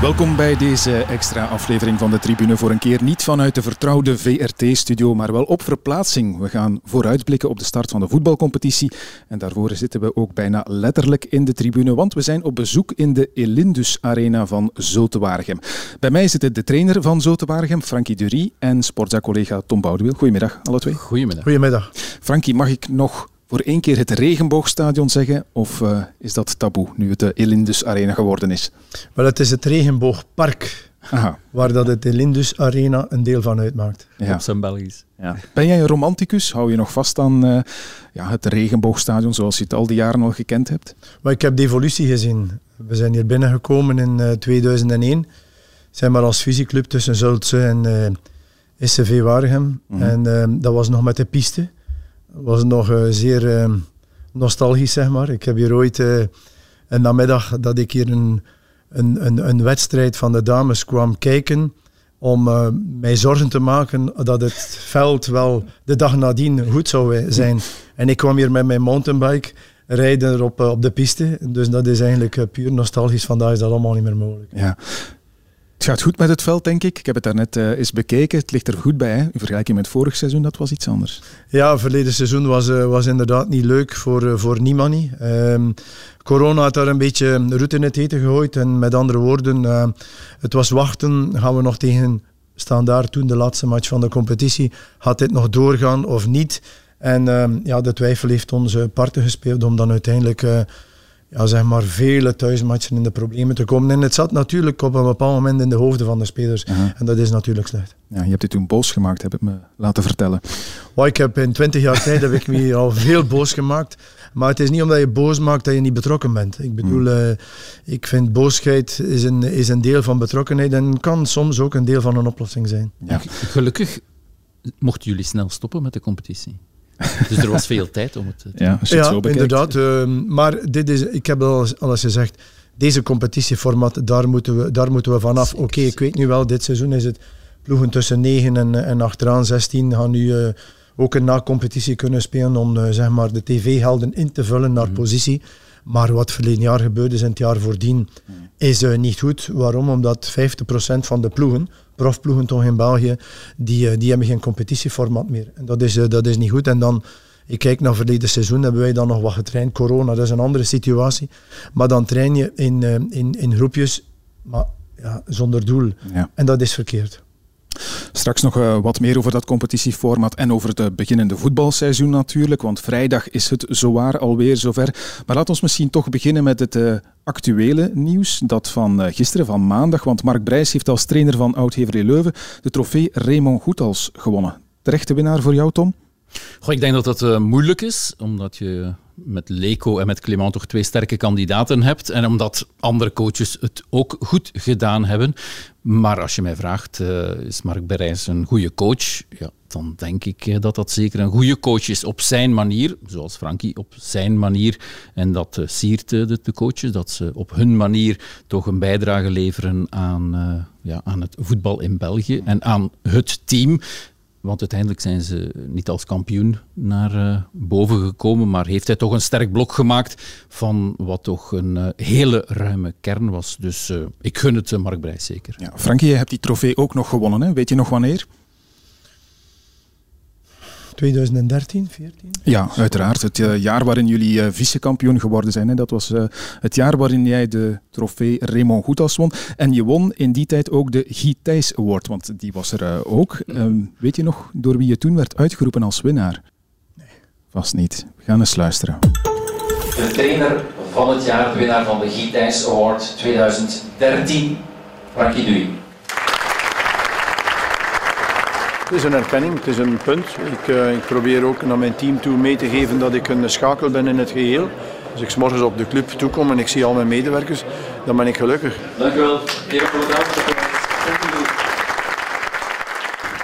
Welkom bij deze extra aflevering van de Tribune. Voor een keer niet vanuit de vertrouwde VRT-studio, maar wel op verplaatsing. We gaan vooruitblikken op de start van de voetbalcompetitie. En daarvoor zitten we ook bijna letterlijk in de Tribune, want we zijn op bezoek in de Elindus Arena van Zultewaregem. Bij mij zitten de trainer van Zultewaregem, Frankie Dury, en sportza-collega Tom Boudewiel. Goedemiddag, alle twee. Goedemiddag. Goedemiddag. Frankie, mag ik nog voor één keer het regenboogstadion zeggen? Of uh, is dat taboe nu het de Elindus Arena geworden is? Wel, het is het regenboogpark. Aha. Waar dat het Elindus Arena een deel van uitmaakt. Ja. Op zijn Belgisch. Ja. Ben jij een romanticus? Hou je nog vast aan uh, ja, het regenboogstadion zoals je het al die jaren al gekend hebt? Maar ik heb de evolutie gezien. We zijn hier binnengekomen in uh, 2001. Zijn maar als fusieclub tussen Zultse en uh, SCV Waregem. Mm -hmm. En dat was nog met de piste was nog uh, zeer uh, nostalgisch, zeg maar. Ik heb hier ooit uh, een namiddag dat ik hier een, een, een, een, wedstrijd van de dames kwam kijken om mij zorgen te maken dat het veld wel de dag nadien goed zou zijn. En ik kwam hier met mijn mountainbike rijden op, op de piste. Dus dat is eigenlijk puur nostalgisch. Vandaag is dat allemaal niet meer mogelijk. Ja. Het gaat goed met het veld, denk ik. Ik heb het daarnet uh, eens bekeken. Het ligt er goed bij. Hè? In vergelijking met vorig seizoen, dat was iets anders. Ja, verleden seizoen was, uh, was inderdaad niet leuk voor, uh, voor niemand. Um, corona had daar een beetje route in het eten gegooid. En met andere woorden, het was wachten. Gaan we nog tegen Standaard toen, de laatste match van de competitie. Gaat dit nog doorgaan of niet? En ehm, ja, de twijfel heeft onze parten gespeeld om dan uiteindelijk ja, zeg maar vele thuismatchen in de problemen te komen. En het zat natuurlijk op een bepaald moment in de hoofden van de spelers. Uh -huh. En dat is natuurlijk slecht. Ja, je hebt dit toen boos gemaakt, heb ik me laten vertellen. Well, ik heb in twintig jaar tijd heb ik me al veel boos gemaakt. Maar het is niet omdat je boos maakt dat je niet betrokken bent. Ik bedoel, mm. uh, ik vind boosheid is een, is een deel van betrokkenheid en kan soms ook een deel van een oplossing zijn. Ja. Gelukkig mochten jullie snel stoppen met de competitie. Dus er was veel tijd om het te Ja, ja inderdaad. Uh, maar dit is, ik heb al, al eens gezegd, deze competitieformat, daar moeten we, daar moeten we vanaf. Oké, okay, ik weet nu wel, dit seizoen is het ploegen tussen 9 en, en achteraan 16 gaan nu uh, ook een na-competitie kunnen spelen om uh, zeg maar de tv-helden in te vullen naar mm. positie. Maar wat verleden jaar gebeurde is in het jaar voordien, is uh, niet goed. Waarom? Omdat 50% van de ploegen, profploegen toch in België, die, uh, die hebben geen competitieformat meer. En dat is, uh, dat is niet goed. En dan, ik kijk naar verleden seizoen, hebben wij dan nog wat getraind. Corona, dat is een andere situatie. Maar dan train je in, in, in groepjes, maar ja, zonder doel. Ja. En dat is verkeerd. Straks nog uh, wat meer over dat competitieformat en over het beginnende voetbalseizoen natuurlijk, want vrijdag is het zowaar alweer zover. Maar laat ons misschien toch beginnen met het uh, actuele nieuws, dat van gisteren, van maandag, want Mark Brijs heeft als trainer van Oud-Heverlee Leuven de trofee Raymond Goethals gewonnen. Terechte winnaar voor jou, Tom? Goh, ik denk dat dat moeilijk is, omdat je met Leco en met Clement toch twee sterke kandidaten hebt. En omdat andere coaches het ook goed gedaan hebben. Maar als je mij vraagt, uh, is Mark Berijs een goede coach? Ja, dan denk ik dat dat zeker een goede coach is op zijn manier. Zoals Frankie, op zijn manier. En dat uh, siert de, de, coaches, dat ze op hun manier toch een bijdrage leveren aan, ja, aan het voetbal in België en aan het team. Want uiteindelijk zijn ze niet als kampioen naar uh, boven gekomen, maar heeft hij toch een sterk blok gemaakt van wat toch een uh, hele ruime kern was. Dus uh, ik gun het Mark Brijs zeker. Ja, Frankie, je hebt die trofee ook nog gewonnen. Hè? Weet je nog wanneer? 2013, 14? Ja, uiteraard. Het uh, jaar waarin jullie uh, vice-kampioen geworden zijn. Hè. Dat was uh, het jaar waarin jij de trofee Raymond Goethals won. En je won in die tijd ook de Guy Thijs Award, want die was er ook. Um, weet je nog door wie je toen werd uitgeroepen als winnaar? Nee. Vast niet. We gaan eens luisteren. De trainer van het jaar, de winnaar van de Guy Thijs Award 2013, Frankie Duy. Het is een erkenning, het is een punt. Ik, uh, ik, probeer ook naar mijn team toe mee te geven dat ik een schakel ben in het geheel. Als ik morgens op de club toekom en ik zie al mijn medewerkers, dan ben ik gelukkig. Dank u wel.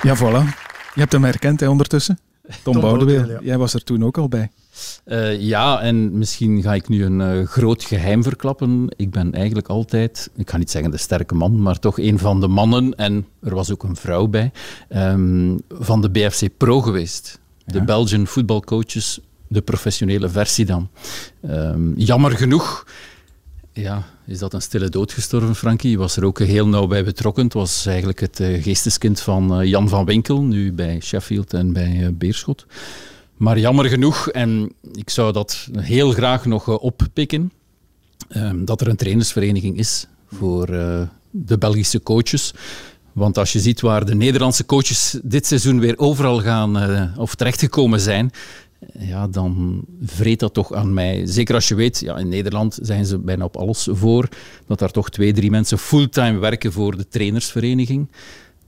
Ja, voilà. Je hebt hem herkend hè, ondertussen. Tom, Tom Boudeweel, jij was er toen ook al bij. Uh, ja, en misschien ga ik nu een uh, groot geheim verklappen. Ik ben eigenlijk altijd, ik ga niet zeggen de sterke man, maar toch een van de mannen, en er was ook een vrouw bij, um, van de BFC Pro geweest. De Belgian voetbalcoaches, de professionele versie dan. Um, jammer genoeg ja, is dat een stille dood gestorven, Frankie? Was er ook heel nauw bij betrokken. Het was eigenlijk het uh, geesteskind van Jan van Winkel, nu bij Sheffield en bij Beerschot. Maar jammer genoeg, en ik zou dat heel graag nog oppikken, ehm, dat er een trainersvereniging is voor de Belgische coaches. Want als je ziet waar de Nederlandse coaches dit seizoen weer overal gaan of terechtgekomen zijn, ja, dan vreet dat toch aan mij. Zeker als je weet, ja, in Nederland zijn ze bijna op alles voor, dat daar toch twee, drie mensen fulltime werken voor de trainersvereniging.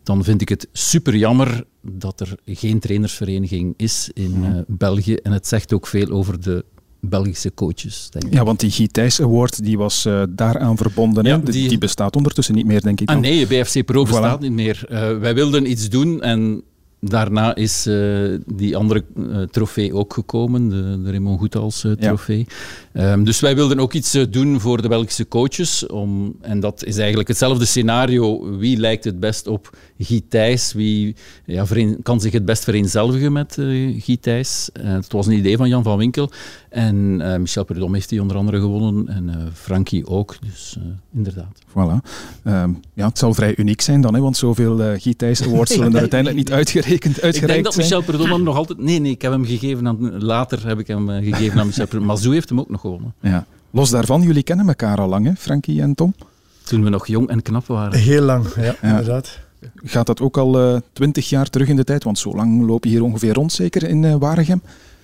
Dan vind ik het super jammer dat er geen trainersvereniging is in uh, België. En het zegt ook veel over de Belgische coaches. Denk ik. Ja, want die Guy Thijs Award die was uh, daaraan verbonden. Ja, die... die... bestaat ondertussen niet meer, denk ik. Ah, nee, BFC Pro bestaat niet meer. Uh, wij wilden iets doen en Daarna is uh, die andere uh, trofee ook gekomen, de, de Raymond Goethals uh, trofee. Ja. Um, dus wij wilden ook iets doen voor de Belgische coaches. Om, en dat is eigenlijk hetzelfde scenario. Wie lijkt het best op Guy Thijs? Wie ja, kan zich het best vereenzelvigen met uh, Guy Thijs? het was een idee van Jan van Winkel. En Michel Prudhomme heeft die onder andere gewonnen. En Frankie ook. Dus inderdaad. Voilà. Um, ja, het zal vrij uniek zijn dan, hè, want zoveel uh, Guy Thijs Awards zullen er uiteindelijk niet uitgerekend, uitgereikt Ik denk dat. Michel Perdomo nog altijd... Nee, nee, ik heb hem gegeven aan... Later heb ik hem uh, gegeven aan Michel Perdomo. Mazou heeft hem ook nog gewonnen. Ja. Los daarvan, jullie kennen elkaar al lang, hè, Frankie en Tom? Toen we nog jong en knap waren. Heel lang, ja, ja. inderdaad. Gaat dat ook al twintig uh, jaar terug in de tijd? Want zo lang loop je hier ongeveer rond, zeker, in uh, Waregem?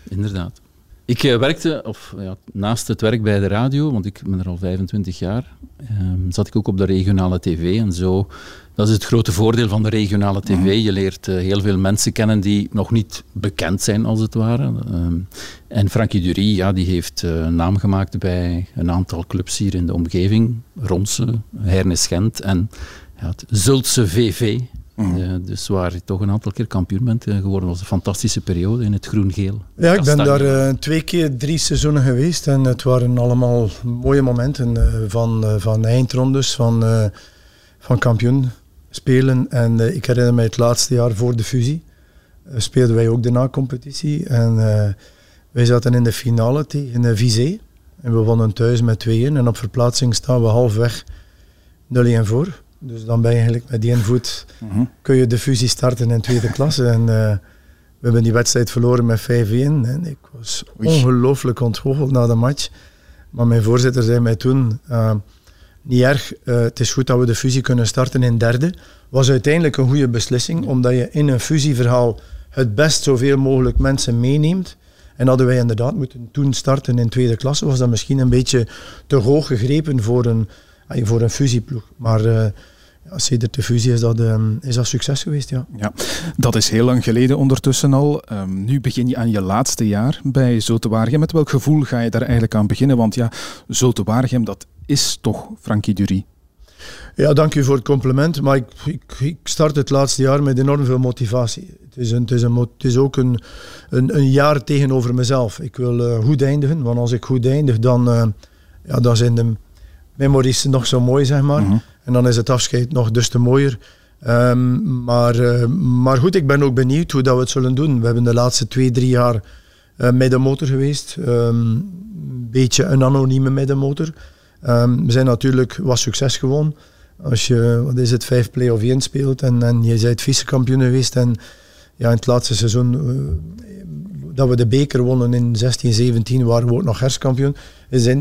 Inderdaad. Ik uh, werkte, of ja, naast het werk bij de radio, want ik ben er al 25 jaar, um, zat ik ook op de regionale tv en zo. Dat is het grote voordeel van de regionale tv. Mhm. Je leert uh, heel veel mensen kennen die nog niet bekend zijn, als het ware. Um, en Frankie Dury, ja, die heeft uh, naam gemaakt bij een aantal clubs hier in de omgeving. Ronse, Hernes Gent en ja, het Zultse VV. Uh, dus waar je toch een aantal keer kampioen bent uh, geworden. was een fantastische periode in het groen-geel. Ja, ik ben daar uh, twee keer drie seizoenen geweest. En het waren allemaal mooie momenten van, van eindrondes, van, van kampioen spelen. En ik herinner mij het laatste jaar voor de fusie. speelden wij ook de na-competitie. En wij zaten in de finale tegen uh, Vizé. En we wonnen thuis met 2-1. En op verplaatsing staan we halfweg 0-1 voor. Dus dan ben je eigenlijk met die voet mm kun je de fusie starten in tweede klasse. En uh, we hebben die wedstrijd verloren met 5-1. En ik was ongelooflijk ontgoocheld na de match. Maar mijn voorzitter zei mij toen, uh, niet erg, uh, het is goed dat we de fusie kunnen starten in derde. Was uiteindelijk een goede beslissing, omdat je in een fusieverhaal het best zoveel mogelijk mensen meeneemt. En hadden wij inderdaad moeten toen starten in tweede klasse, was dat misschien een beetje te hoog gegrepen voor een, voor een fusieploeg. Maar ja, sinds de fusie is dat, um, is dat succes geweest, ja. ja. Dat is heel lang geleden ondertussen al. Um, nu begin je aan je laatste jaar bij Zotewaargem. Met welk gevoel ga je daar eigenlijk aan beginnen? Want ja, Zotewaargem, dat is toch Frankie Dury. Ja, dank u voor het compliment. Maar ik, ik, ik, start het laatste jaar met enorm veel motivatie. Het is, een, het is, een, het is ook een, een, een, jaar tegenover mezelf. Ik wil uh, goed eindigen, want als ik goed eindig, dan, uh, ja, dan zijn de memories nog zo mooi, zeg maar. Mm -hmm. En dan is het afscheid nog dus te mooier. Um, maar, uh, maar goed, ik ben ook benieuwd hoe dat we het zullen doen. We hebben de laatste twee, drie jaar uh, met de motor geweest. Een um, beetje een anonieme middenmotor. Um, we zijn natuurlijk wat succes gewoon. Als je, wat het, vijf play-off 1 speelt en, en je bent vice-kampioen geweest. En ja, in het laatste seizoen uh, dat we de beker wonnen in 16, 17 waren we ook nog herfstkampioen.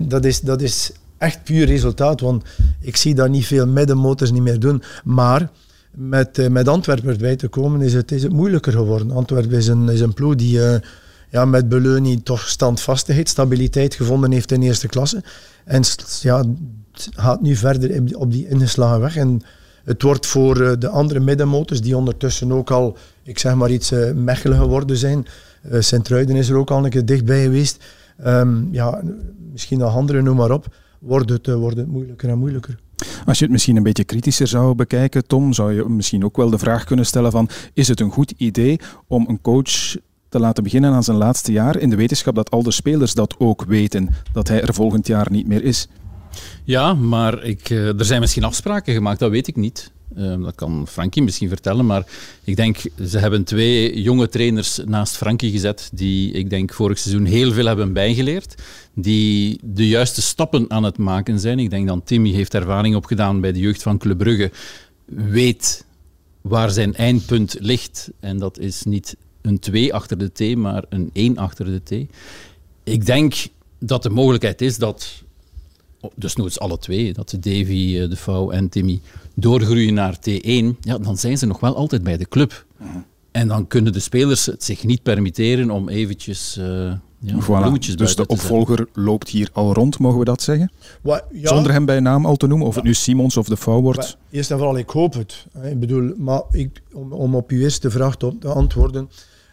Dat is, dat is echt puur resultaat, want ik zie dat niet veel middenmotors niet meer doen. Maar met, uh, met Antwerpen erbij te komen is het, is het moeilijker geworden. Antwerpen is een, is een ploeg die uh, ja, met Beleunie toch standvastigheid, stabiliteit gevonden heeft in eerste klasse. En ja, gaat nu verder op die ingeslagen weg. En het wordt voor uh, de andere middenmotors, die ondertussen ook al, ik zeg maar iets, Mechelen geworden zijn. Sint-Truiden is er ook al een keer dichtbij geweest. Um, ja, misschien nog andere, noem maar op wordt het, wordt het moeilijker en moeilijker. Als je het misschien een beetje kritischer zou bekijken, Tom, zou je misschien ook wel de vraag kunnen stellen van is het een goed idee om een coach te laten beginnen aan zijn laatste jaar in de wetenschap dat al de spelers dat ook weten, dat hij er volgend jaar niet meer is? Ja, maar ik, er zijn misschien afspraken gemaakt, dat weet ik niet. Ehm, dat kan Frankie misschien vertellen, maar ik denk, ze hebben twee jonge trainers naast Frankie gezet die, ik denk, vorig seizoen heel veel hebben bijgeleerd, die de juiste stappen aan het maken zijn. Ik denk dat Timmy heeft ervaring opgedaan bij de jeugd van Club Brugge, weet waar zijn eindpunt ligt. En dat is niet een 2 achter de T, maar een 1 achter de T. Ik denk dat de mogelijkheid is dat, dus noods alle twee, dat Davy, eh, De Vouw en Timmy doorgroeien naar T1, ja, dan zijn ze nog wel altijd bij de club. En dan kunnen de spelers het zich niet permitteren om eventjes uh, ja, voilà. Dus de opvolger loopt hier al rond, mogen we dat zeggen? ja. Zonder hem bij naam al te noemen, of het nu Simons of de Vouw wordt. eerst en vooral, ik hoop het. Ik bedoel, maar ik, om, om op uw eerste vraag te antwoorden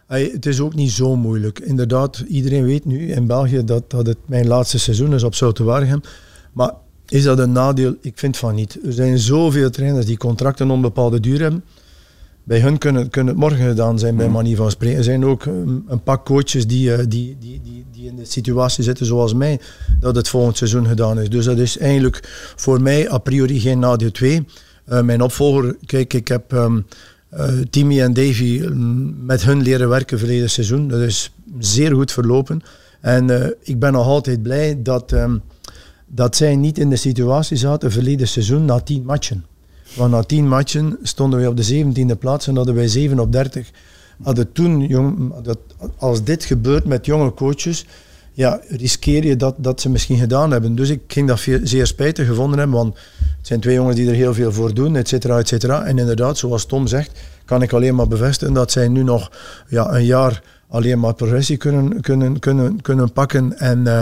het is ook niet zo moeilijk. Inderdaad, iedereen weet nu in België dat, dat het mijn laatste seizoen is op Zoutewaregem. Maar is dat een nadeel? Ik vind van niet. Er zijn zoveel trainers die contracten onbepaalde duur hebben. Bij hun kunnen, kunnen het morgen gedaan zijn, bij mm. manier van spreken. Er zijn ook een, paar coaches die, eh, die, die, die, die in de situatie zitten zoals mij, dat het volgend seizoen gedaan is. Dus dat is eigenlijk voor mij a priori geen nadeel 2. Uh, eh, mijn opvolger, kijk, ik heb ehm, uh, Timmy en Davy mm, met hun leren werken verleden seizoen. Dat is zeer goed verlopen. En uh, ik ben nog altijd blij dat, um, dat zij niet in de situatie zaten verleden seizoen na tien matchen. Want na tien matchen stonden we op de 17e plaats en hadden wij 7 op 30. Hadden toen, jong, dat, als dit gebeurt met jonge coaches, ja, riskeer je dat, dat ze misschien gedaan hebben. Dus ik ging dat zeer spijtig gevonden hebben, want het zijn twee jongens die er heel veel voor doen, et cetera, et cetera. En inderdaad, zoals Tom zegt, kan ik alleen maar bevestigen dat zij nu nog ja, een jaar alleen maar progressie kunnen, kunnen, kunnen, kunnen pakken. En uh,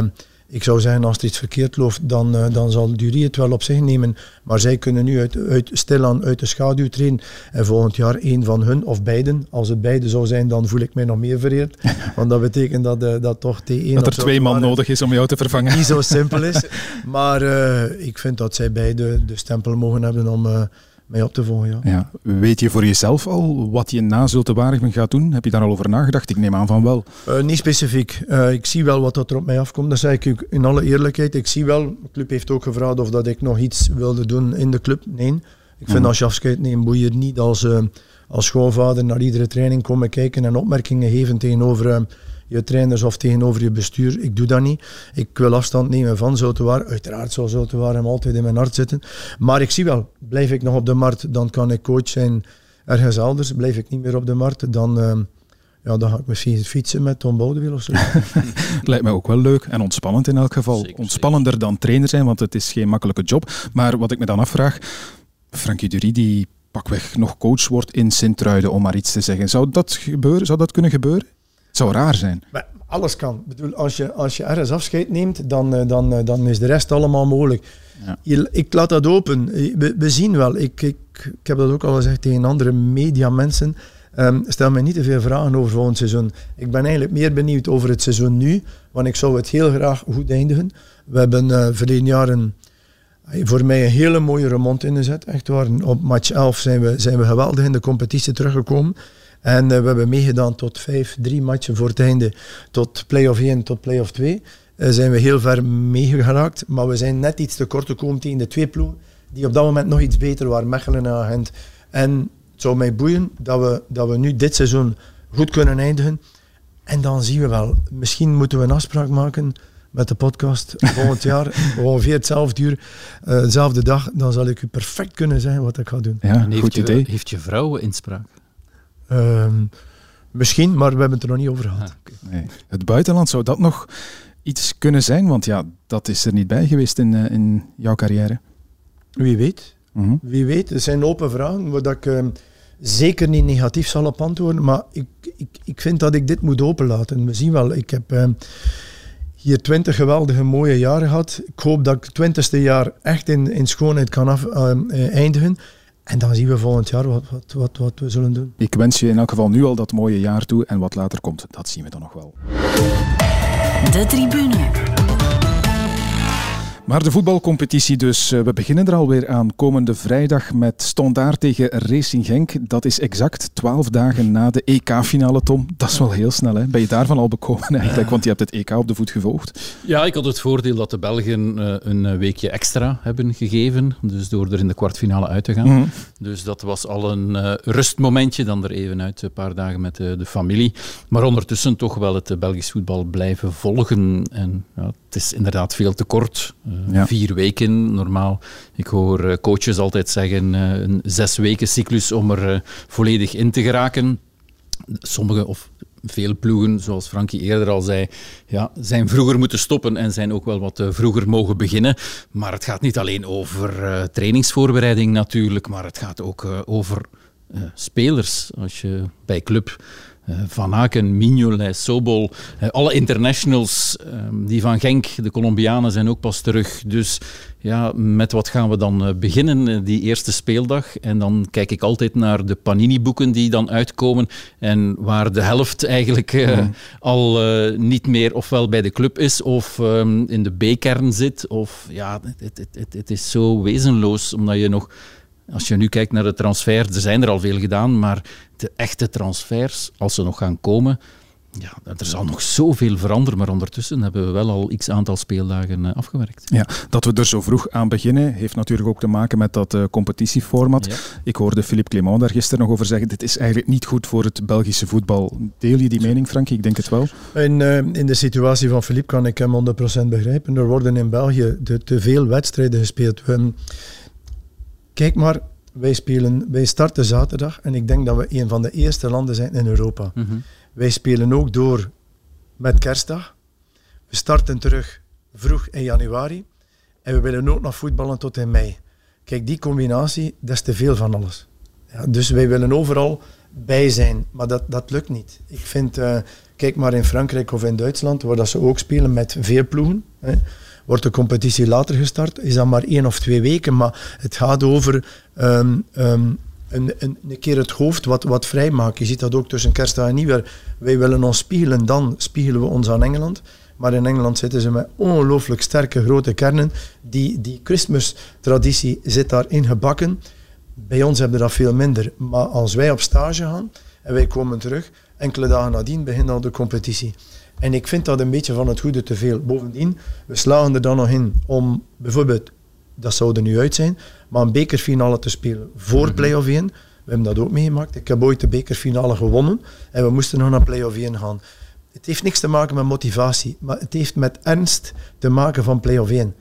ik zou zeggen, als er iets verkeerd loopt, dan, uh, dan zal Durie het wel op zich nemen. Maar zij kunnen nu uit, uit, stilaan uit de schaduw treden. En volgend jaar één van hun, of beiden. Als het beide zou zijn, dan voel ik mij nog meer vereerd. Want dat betekent dat, uh, dat toch T1... Dat er twee man nodig is om jou te vervangen. Niet zo simpel is. maar uh, ik vind dat zij beide de stempel mogen hebben om mee op te volgen. Ja. ja. Weet je voor jezelf al wat je na Zulte gaat doen? Heb je daar al over nagedacht? Ik neem aan van wel. Uh, niet specifiek. Uh, ik zie wel wat er op mij afkomt. Dat zeg ik in alle eerlijkheid. Ik zie wel, de club heeft ook gevraagd of dat ik nog iets wilde doen in de club. Nee. Ik vind mm. als je afscheid neemt, moet je niet als, uh, als schoonvader naar iedere training komen kijken en opmerkingen geven tegenover je trainers of tegenover je bestuur. Ik doe dat niet. Ik wil afstand nemen van Zotewaar. Uiteraard zal Zotewaar hem altijd in mijn hart zitten. Maar ik zie wel, blijf ik nog op de markt, dan kan ik coach zijn ergens anders. Blijf ik niet meer op de markt, dan... Uh, ja, dan ga ik misschien fietsen met Tom Boudewiel of zo. Lijkt mij ook wel leuk en ontspannend in elk geval. Ontspannender dan trainer zijn, want het is geen makkelijke job. Maar wat ik me dan afvraag, Frankie Dury die pakweg nog coach wordt in Sint-Truiden, om maar iets te zeggen. Zou dat gebeuren? Zou dat kunnen gebeuren? Zou raar zijn. Maar alles kan. Ik bedoel, als je, als je ergens afscheid neemt, dan, eh, dan, eh, dan is de rest allemaal mogelijk. Ja. Ik laat dat open. We, we zien wel. Ik, ik, ik heb dat ook al gezegd tegen andere mediamensen. Um, stel me niet te veel vragen over volgend seizoen. Ik ben eigenlijk meer benieuwd over het seizoen nu, want ik zou het heel graag goed eindigen. We hebben uh, verleden jaar een, voor mij een hele mooie remont ingezet. Echt waar. Op match 11 zijn we, zijn we geweldig in de competitie teruggekomen. En uh, we hebben meegedaan tot vijf, drie matchen voor het einde. Tot play-off 1, tot play-off 2. Uh, zijn we heel ver meegeraakt. Maar we zijn net iets te kort gekomen tegen de twee ploegen. Die op dat moment nog iets beter waren, Mechelen en Agent. En het zou mij boeien dat we, dat we nu dit seizoen goed kunnen eindigen. En dan zien we wel. Misschien moeten we een afspraak maken met de podcast volgend jaar. Ongeveer hetzelfde uur, uh, dezelfde dag. Dan zal ik u perfect kunnen zeggen wat ik ga doen. Ja, goed idee. Heeft je vrouw inspraak? Ehm, misschien, maar we hebben het er nog niet over gehad. Ah, nee. Het buitenland, zou dat nog iets kunnen zijn? Want ja, dat is er niet bij geweest in, uh, in jouw carrière. Wie weet. Mhm. Wie weet. Het zijn open vragen waar ik uh, zeker niet negatief zal op antwoorden. Maar ik, ik, ik vind dat ik dit moet openlaten. We zien wel, ik heb uh, hier twintig geweldige mooie jaren gehad. Ik hoop dat ik het twintigste jaar echt in, in schoonheid kan af, uh, eindigen. En dan zien we volgend jaar wat, wat, wat, wat we zullen doen. Ik wens je in elk geval nu al dat mooie jaar toe. En wat later komt, dat zien we dan nog wel. De tribune. Maar de voetbalcompetitie dus. Eh, we beginnen er alweer aan komende vrijdag met Standaard tegen Racing Genk. Dat is exact twaalf dagen na de EK-finale, Tom. Dat is wel heel snel, hè? Ben je daarvan al bekomen eigenlijk? Want je hebt het EK op de voet gevolgd. Ja, ik had het voordeel dat de Belgen uh, een weekje extra hebben gegeven. Dus door er in de kwartfinale uit te gaan. Mhm. Dus dat was al een uh, rustmomentje. Dan er even uit, een paar dagen met de familie. Maar ondertussen toch wel het Belgisch voetbal blijven volgen. En ja, het is inderdaad veel te kort. Vier weken normaal. Ik hoor coaches altijd zeggen een zes weken cyclus om er volledig in te geraken. Sommige of veel ploegen, zoals Frankie eerder al zei, ja, zijn vroeger moeten stoppen en zijn ook wel wat vroeger mogen beginnen. Maar het gaat niet alleen over trainingsvoorbereiding natuurlijk, maar het gaat ook over spelers. Als je bij club eh, van Aken, Mignolet, Sobol, eh, alle internationals, ehm, die van Genk, de Colombianen zijn ook pas terug. Dus ja, met wat gaan we dan eh, beginnen, die eerste speeldag? En dan kijk ik altijd naar de Panini-boeken die dan uitkomen en waar de helft eigenlijk al niet meer ofwel bij de club is of ehm, in de B-kern zit. Of ja, het, het, het, het is zo wezenloos, omdat je nog als je nu kijkt naar de transfers, er zijn er al veel gedaan, maar de echte transfers, als ze nog gaan komen, ja, er zal nog zoveel veranderen, maar ondertussen hebben we wel al x aantal speeldagen eh, afgewerkt. Ja, dat we er zo vroeg aan beginnen, heeft natuurlijk ook te maken met dat uh, competitieformat. Ik hoorde Philippe Clément daar gisteren nog over zeggen, dit is eigenlijk niet goed voor het Belgische voetbal. Deel je die mening, Frankie? Ik denk het wel. In, uh, in de situatie van Philippe kan ik hem 100% begrijpen. Er worden in België te veel wedstrijden gespeeld. Kijk maar, wij, spelen, wij starten zaterdag en ik denk dat we een van de eerste landen zijn in Europa. Mhm. Wij spelen ook door met kerstdag. We starten terug vroeg in januari en we willen ook nog voetballen tot in mei. Kijk, die combinatie, dat is te veel van alles. Ja, dus wij willen overal bij zijn, maar dat, dat lukt niet. Ik vind, uh, kijk maar in Frankrijk of in Duitsland, waar dat ze ook spelen met veel ploegen. Hè. Wordt de competitie later gestart, is dat maar één of twee weken. Maar het gaat over um, um, een, een, een, keer het hoofd wat, wat vrijmaken. Je ziet dat ook tussen kerstdag en nieuwjaar. Wij willen ons spiegelen, dan spiegelen we ons aan Engeland. Maar in Engeland zitten ze met ongelooflijk sterke grote kernen. Die, die Christmas-traditie zit daarin gebakken. Bij ons hebben we dat veel minder. Maar als wij op stage gaan en wij komen terug, enkele dagen nadien begint al de competitie. En ik vind dat een beetje van het goede te veel. Bovendien, we slagen er dan nog in om bijvoorbeeld, dat zou er nu uit zijn, maar een bekerfinale te spelen voor mm play-off 1. We hebben dat ook meegemaakt. Ik heb ooit de bekerfinale gewonnen en we moesten nog naar play-off 1 gaan. Het heeft niks te maken met motivatie, maar het heeft met ernst te maken van play-off 1.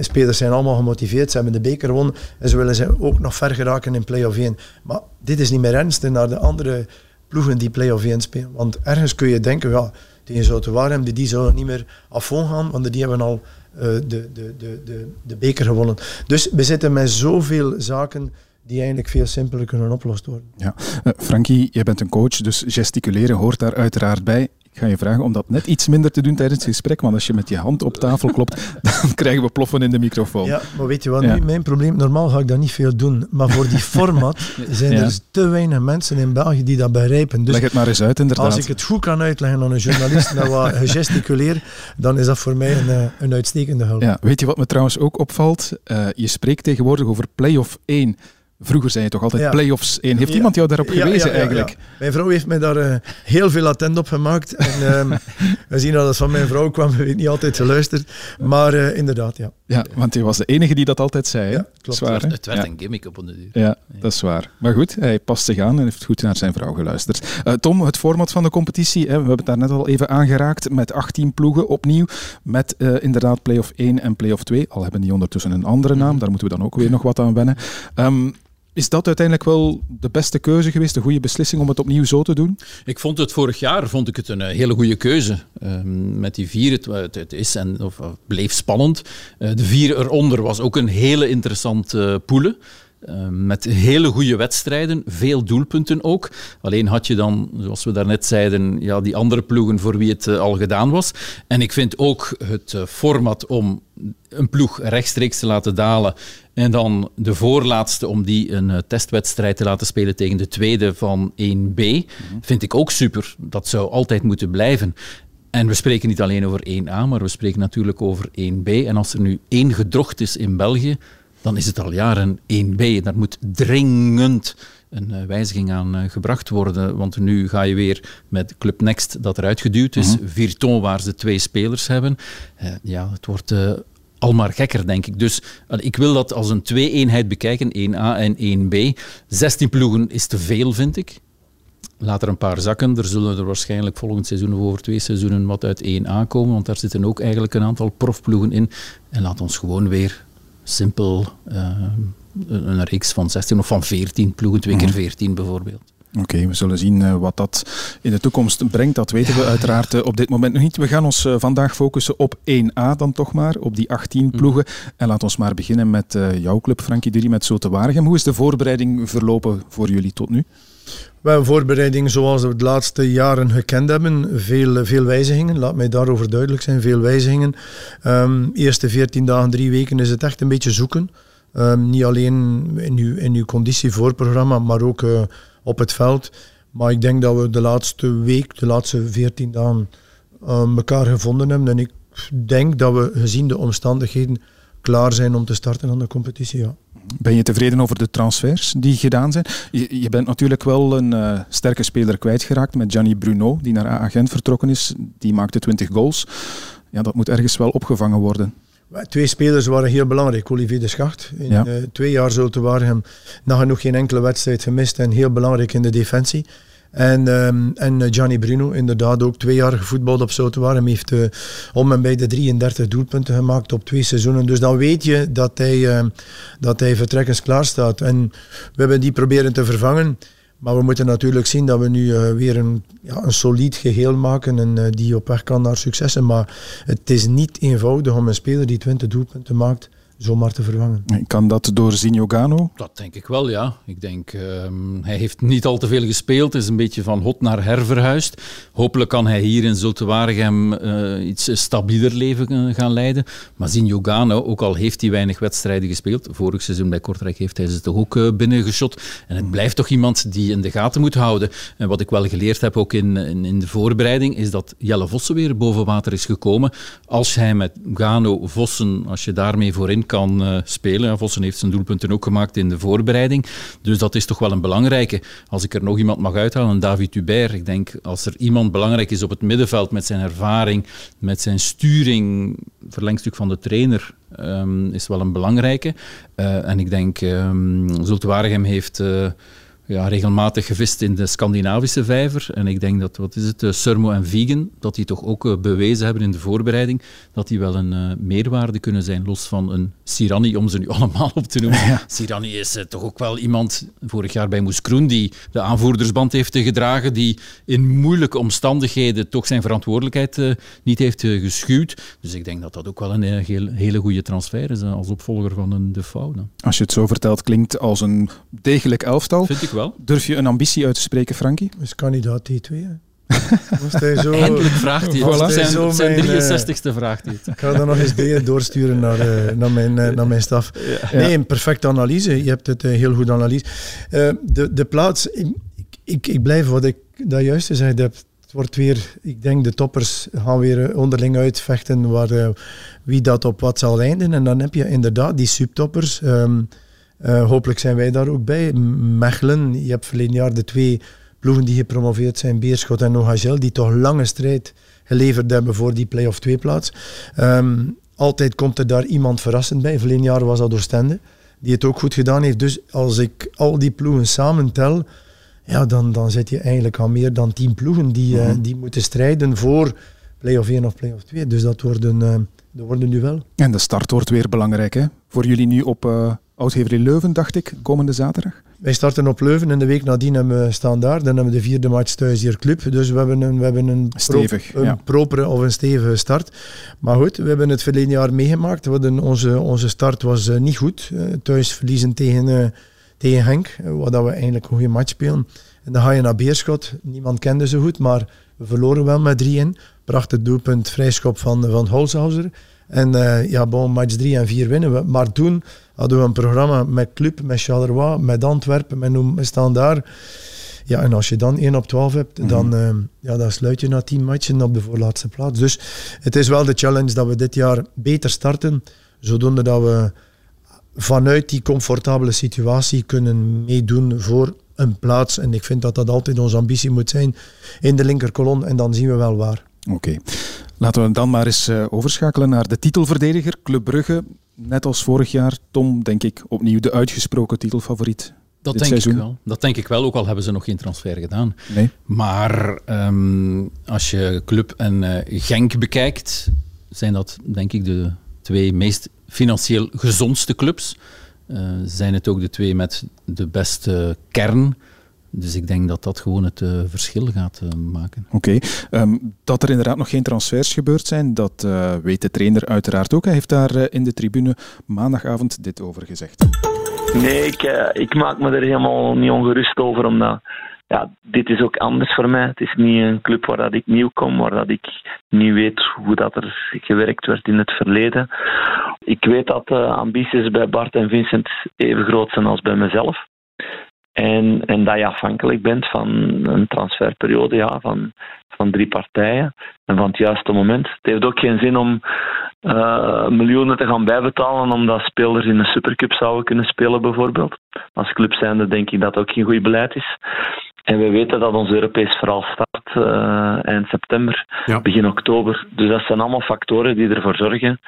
Spelers zijn allemaal gemotiveerd, ze hebben de beker gewonnen en ze willen ze ook nog ver geraken in play-off 1. Maar dit is niet meer ernst naar de andere ploegen die play-off 1 spelen. Want ergens kun je denken, ja, tegen Waarhem, die, die zouden niet meer afvon gaan, want die hebben al uh, de, de, de, de, de beker gewonnen. Dus we zitten met zoveel zaken die eigenlijk veel simpeler kunnen opgelost worden. Ja. Uh, Frankie, jij bent een coach, dus gesticuleren hoort daar uiteraard bij. Ga je vragen om dat net iets minder te doen tijdens het gesprek, want als je met je hand op tafel klopt, dan krijgen we ploffen in de microfoon. Ja, maar weet je wat nu mijn probleem? Normaal ga ik dat niet veel doen, maar voor die format zijn er te weinig mensen in België die dat begrijpen. Dus Leg het maar eens uit, inderdaad. Als ik het goed kan uitleggen aan een journalist met wat gesticuleer, dan is dat voor mij een, eh, een uitstekende hulp. Ja, weet je wat me trouwens ook opvalt? Uh, je spreekt tegenwoordig over play-off 1. Vroeger zei je toch altijd play-offs 1. Heeft iemand jou daarop gewezen eigenlijk? Mijn vrouw heeft mij daar uh, heel veel attent op gemaakt. En um, we zien dat het van mijn vrouw kwam, we niet altijd geluisterd. Maar uh, inderdaad, ja. Ja, want hij was de enige die dat altijd zei. Ja, klopt. Zwaar, het werd een gimmick op een duur. Ja, dat is waar. Maar goed, hij past zich aan en heeft goed naar zijn vrouw geluisterd. Uh, Tom, het format van de competitie, hè, we hebben het daar net al even aangeraakt, met 18 ploegen opnieuw, met inderdaad play-off 1 en play-off 2. Al hebben die ondertussen een andere naam, daar moeten we dan ook weer nog wat aan wennen. Um, is dat uiteindelijk wel de beste keuze geweest, de goede beslissing om het opnieuw zo te doen? Ik vond het vorig jaar vond ik het een eh, hele goede keuze. Ehm, met die vier, het, is en of, bleef spannend. Uh, de vier eronder was ook een hele interessante uh, poelen. Ehm, met hele goede wedstrijden, veel doelpunten ook. Alleen had je dan, zoals we daarnet zeiden, ja, die andere ploegen voor wie het al gedaan was. En ik vind ook het format om een ploeg rechtstreeks te laten dalen en dan de voorlaatste om die een uh, testwedstrijd te laten spelen tegen de tweede van 1B, mm -hmm. vind ik ook super. Dat zou altijd moeten blijven. En we spreken niet alleen over 1A, maar we spreken natuurlijk over 1B. En als er nu één gedrocht is in België, dan is het al jaren 1B. Daar moet dringend een uh, wijziging aan uh, gebracht worden. Want nu ga je weer met Club Next dat eruit geduwd is. Mm -hmm. Virton, waar ze twee spelers hebben. Uh, ja, het wordt al maar gekker, denk ik. Dus ik wil dat als een twee-eenheid bekijken, 1A en 1B. 16 ploegen is te veel, vind ik. Laat er een paar zakken. Er zullen er waarschijnlijk volgend seizoen of over twee seizoenen wat uit 1A komen, want daar zitten ook eigenlijk een aantal profploegen in. En laat ons gewoon weer simpel uh, een reeks van 16 of van 14 ploegen, twee keer 14 bijvoorbeeld. Oké, okay, we zullen zien uh, wat dat in de toekomst brengt. Dat weten we uiteraard uh, op dit moment nog niet. We gaan ons uh, vandaag focussen op 1A dan toch maar, op die 18 ploegen. Mm. En laat ons maar beginnen met jouw club, Frankie Dury, met Zote Waregem. Hoe is de voorbereiding verlopen voor jullie tot nu? Wel, voorbereiding zoals we de laatste jaren gekend hebben. Veel, veel wijzigingen, laat mij daarover duidelijk zijn. Veel wijzigingen. Um, eerste 14 dagen, drie weken is het echt een beetje zoeken. Um, niet alleen in uw, in uw conditievoorprogramma, maar ook uh, op het veld. Maar ik denk dat we de laatste week, de laatste 14 dagen, uh, elkaar gevonden hebben. En ik denk dat we gezien de omstandigheden klaar zijn om te starten aan de competitie. Ja. Ben je tevreden over de transfers die gedaan zijn? Je, je bent natuurlijk wel een uh, sterke speler kwijtgeraakt met Gianni Bruno, die naar AA Gent vertrokken is. Die maakte 20 goals. Ja, dat moet ergens wel opgevangen worden. Twee spelers waren heel belangrijk. Olivier de Schacht. In ja. uh, twee jaar Zulte Waregem nagenoeg geen enkele wedstrijd gemist en heel belangrijk in de defensie. En, um, en Gianni Bruno, inderdaad ook twee jaar gevoetbald op Zulte Waregem. heeft uh, om en bij de 33 doelpunten gemaakt op twee seizoenen. Dus dan weet je dat hij, uh, dat hij vertrekkens klaar staat. En we hebben die proberen te vervangen. Maar we moeten natuurlijk zien dat we nu uh, weer een, ja, een solid geheel maken en uh, die op weg kan naar successen. Maar het is niet eenvoudig om een speler die 20 doelpunten maakt zomaar te vervangen. Kan dat door Zinho Gano? Dat denk ik wel, ja. Ik denk, uh, hij heeft niet al te veel gespeeld, is een beetje van hot naar her verhuisd. Hopelijk kan hij hier in Zulte Waregem uh, iets stabieler leven gaan leiden. Maar Zinho Gano, ook al heeft hij weinig wedstrijden gespeeld, vorig seizoen bij Kortrijk heeft hij ze toch ook uh, binnengeschot. En het blijft toch iemand die in de gaten moet houden. En wat ik wel geleerd heb, ook in, in, in de voorbereiding, is dat Jelle Vossen weer boven water is gekomen. Als hij met Gano, Vossen, als je daarmee voorin kan uh, spelen. Vossen heeft zijn doelpunten ook gemaakt in de voorbereiding. Dus dat is toch wel een belangrijke. Als ik er nog iemand mag uithalen, David Hubert. Ik denk, als er iemand belangrijk is op het middenveld met zijn ervaring, met zijn sturing, verlengstuk van de trainer, um, is wel een belangrijke. Uh, en ik denk, um, Zulte Waregem heeft... Uh, ja, regelmatig gevist in de Scandinavische vijver. En ik denk dat, wat is het, uh, Surmo en Vegan, dat die toch ook uh, bewezen hebben in de voorbereiding, dat die wel een uh, meerwaarde kunnen zijn, los van een Sirani, om ze nu allemaal op te noemen. Ja. Sirani is toch ook wel iemand, vorig jaar bij Moes Kroen, die de aanvoerdersband heeft gedragen, die in moeilijke omstandigheden toch zijn verantwoordelijkheid niet heeft geschuwd. Dus ik denk dat dat ook wel een heel, hele goede transfer is, als opvolger van een De Fauna. Als je het zo vertelt, klinkt als een degelijk elftal. Vind ik wel. Durf je een ambitie uit te spreken, Frankie? Is kandidaat T2, hè? Zo, Eindelijk vraagt hij. Voilà. Zijn, zo zijn mijn, 63ste vraagt hij. Ik ga dan nog eens dingen doorsturen naar, uh, naar, mijn, uh, naar mijn staf. Ja. Nee, een perfecte analyse. Je hebt het uh, heel goed analyse. de, de plaats, ik, ik, ik blijf wat ik dat juist gezegd heb. Het wordt weer, ik denk de toppers gaan weer onderling uitvechten waar, wie dat op wat zal eindigen. En dan heb je inderdaad die subtoppers. Um, Uh, hopelijk zijn wij daar ook bij. Mechelen, je hebt verleden jaar de twee ploegen die gepromoveerd zijn, Beerschot en Nogagel, die toch lange strijd geleverd hebben voor die play-off 2 plaats. Um, altijd komt er daar iemand verrassend bij. Verleden jaar was dat Oostende, die het ook goed gedaan heeft. Dus als ik al die ploegen samen tel, ja, dan, dan zit je eigenlijk aan meer dan tien ploegen die, mm -hmm. uh, die moeten strijden voor play-off 1 of play-off 2. Dus dat worden, uh, dat worden nu wel. En de start wordt weer belangrijk hè? voor jullie nu op... Oudgever Leuven, dacht ik, komende zaterdag. Wij starten op Leuven en de week nadien hebben we staan daar. Dan hebben we de vierde match thuis hier club. Dus we hebben een, we hebben een, Stevig, pro, een ja. propere of een stevige start. Maar goed, we hebben het verleden jaar meegemaakt. We hadden onze, onze start was uh, niet goed. Uh, thuis verliezen tegen, uh, tegen Henk, wat dat we eigenlijk een goede match spelen. En dan ga je naar Beerschot. Niemand kende ze goed, maar we verloren wel met 3 in. Prachtig doelpunt, vrijschop van, van Holzhauser. En uh, ja, bon, match 3 en 4 winnen we. Maar toen hadden we een programma met Club, met Charleroi, met Antwerpen, met, met Standaard. Ja, en als je dan 1 op 12 hebt, dan, uh, ja, dan sluit je na 10 matchen op de voorlaatste plaats. Dus het is wel de challenge dat we dit jaar beter starten, zodoende dat we vanuit die comfortabele situatie kunnen meedoen voor een plaats. En ik vind dat dat altijd onze ambitie moet zijn in de linkerkolon. En dan zien we wel waar. Oké. Laten we dan maar eens uh, overschakelen naar de titelverdediger, Club Brugge. Net als vorig jaar, Tom, denk ik, opnieuw de uitgesproken titelfavoriet. Dat dit denk seizoen. ik wel. Dat denk ik wel, ook al hebben ze nog geen transfer gedaan. Nee. Maar ehm, als je Club en uh, Genk bekijkt, zijn dat denk ik de twee meest financieel gezondste clubs. Uh, zijn het ook de twee met de beste kern. Dus ik denk dat dat gewoon het uh, verschil gaat uh, maken. Oké. Okay. Um, dat er inderdaad nog geen transfers gebeurd zijn, dat uh, weet de trainer uiteraard ook. Hij heeft daar in de tribune maandagavond dit over gezegd. Nee, ik, ik maak me er helemaal niet ongerust over, omdat ja, dit is ook anders voor mij. Het is niet een club waar dat ik nieuw kom, waar dat ik niet weet hoe dat er gewerkt werd in het verleden. Ik weet dat de ambities bij Bart en Vincent even groot zijn als bij mezelf. En, en dat je afhankelijk bent van een transferperiode ja, van, van drie partijen en van het juiste moment. Het heeft ook geen zin om uh, miljoenen te gaan bijbetalen omdat spelers in een supercup zouden kunnen spelen bijvoorbeeld. Als club zijnde denk ik dat ook geen goed beleid is. En we weten dat ons Europees verhaal start uh, eind september, ja. begin oktober. Dus dat zijn allemaal factoren die ervoor zorgen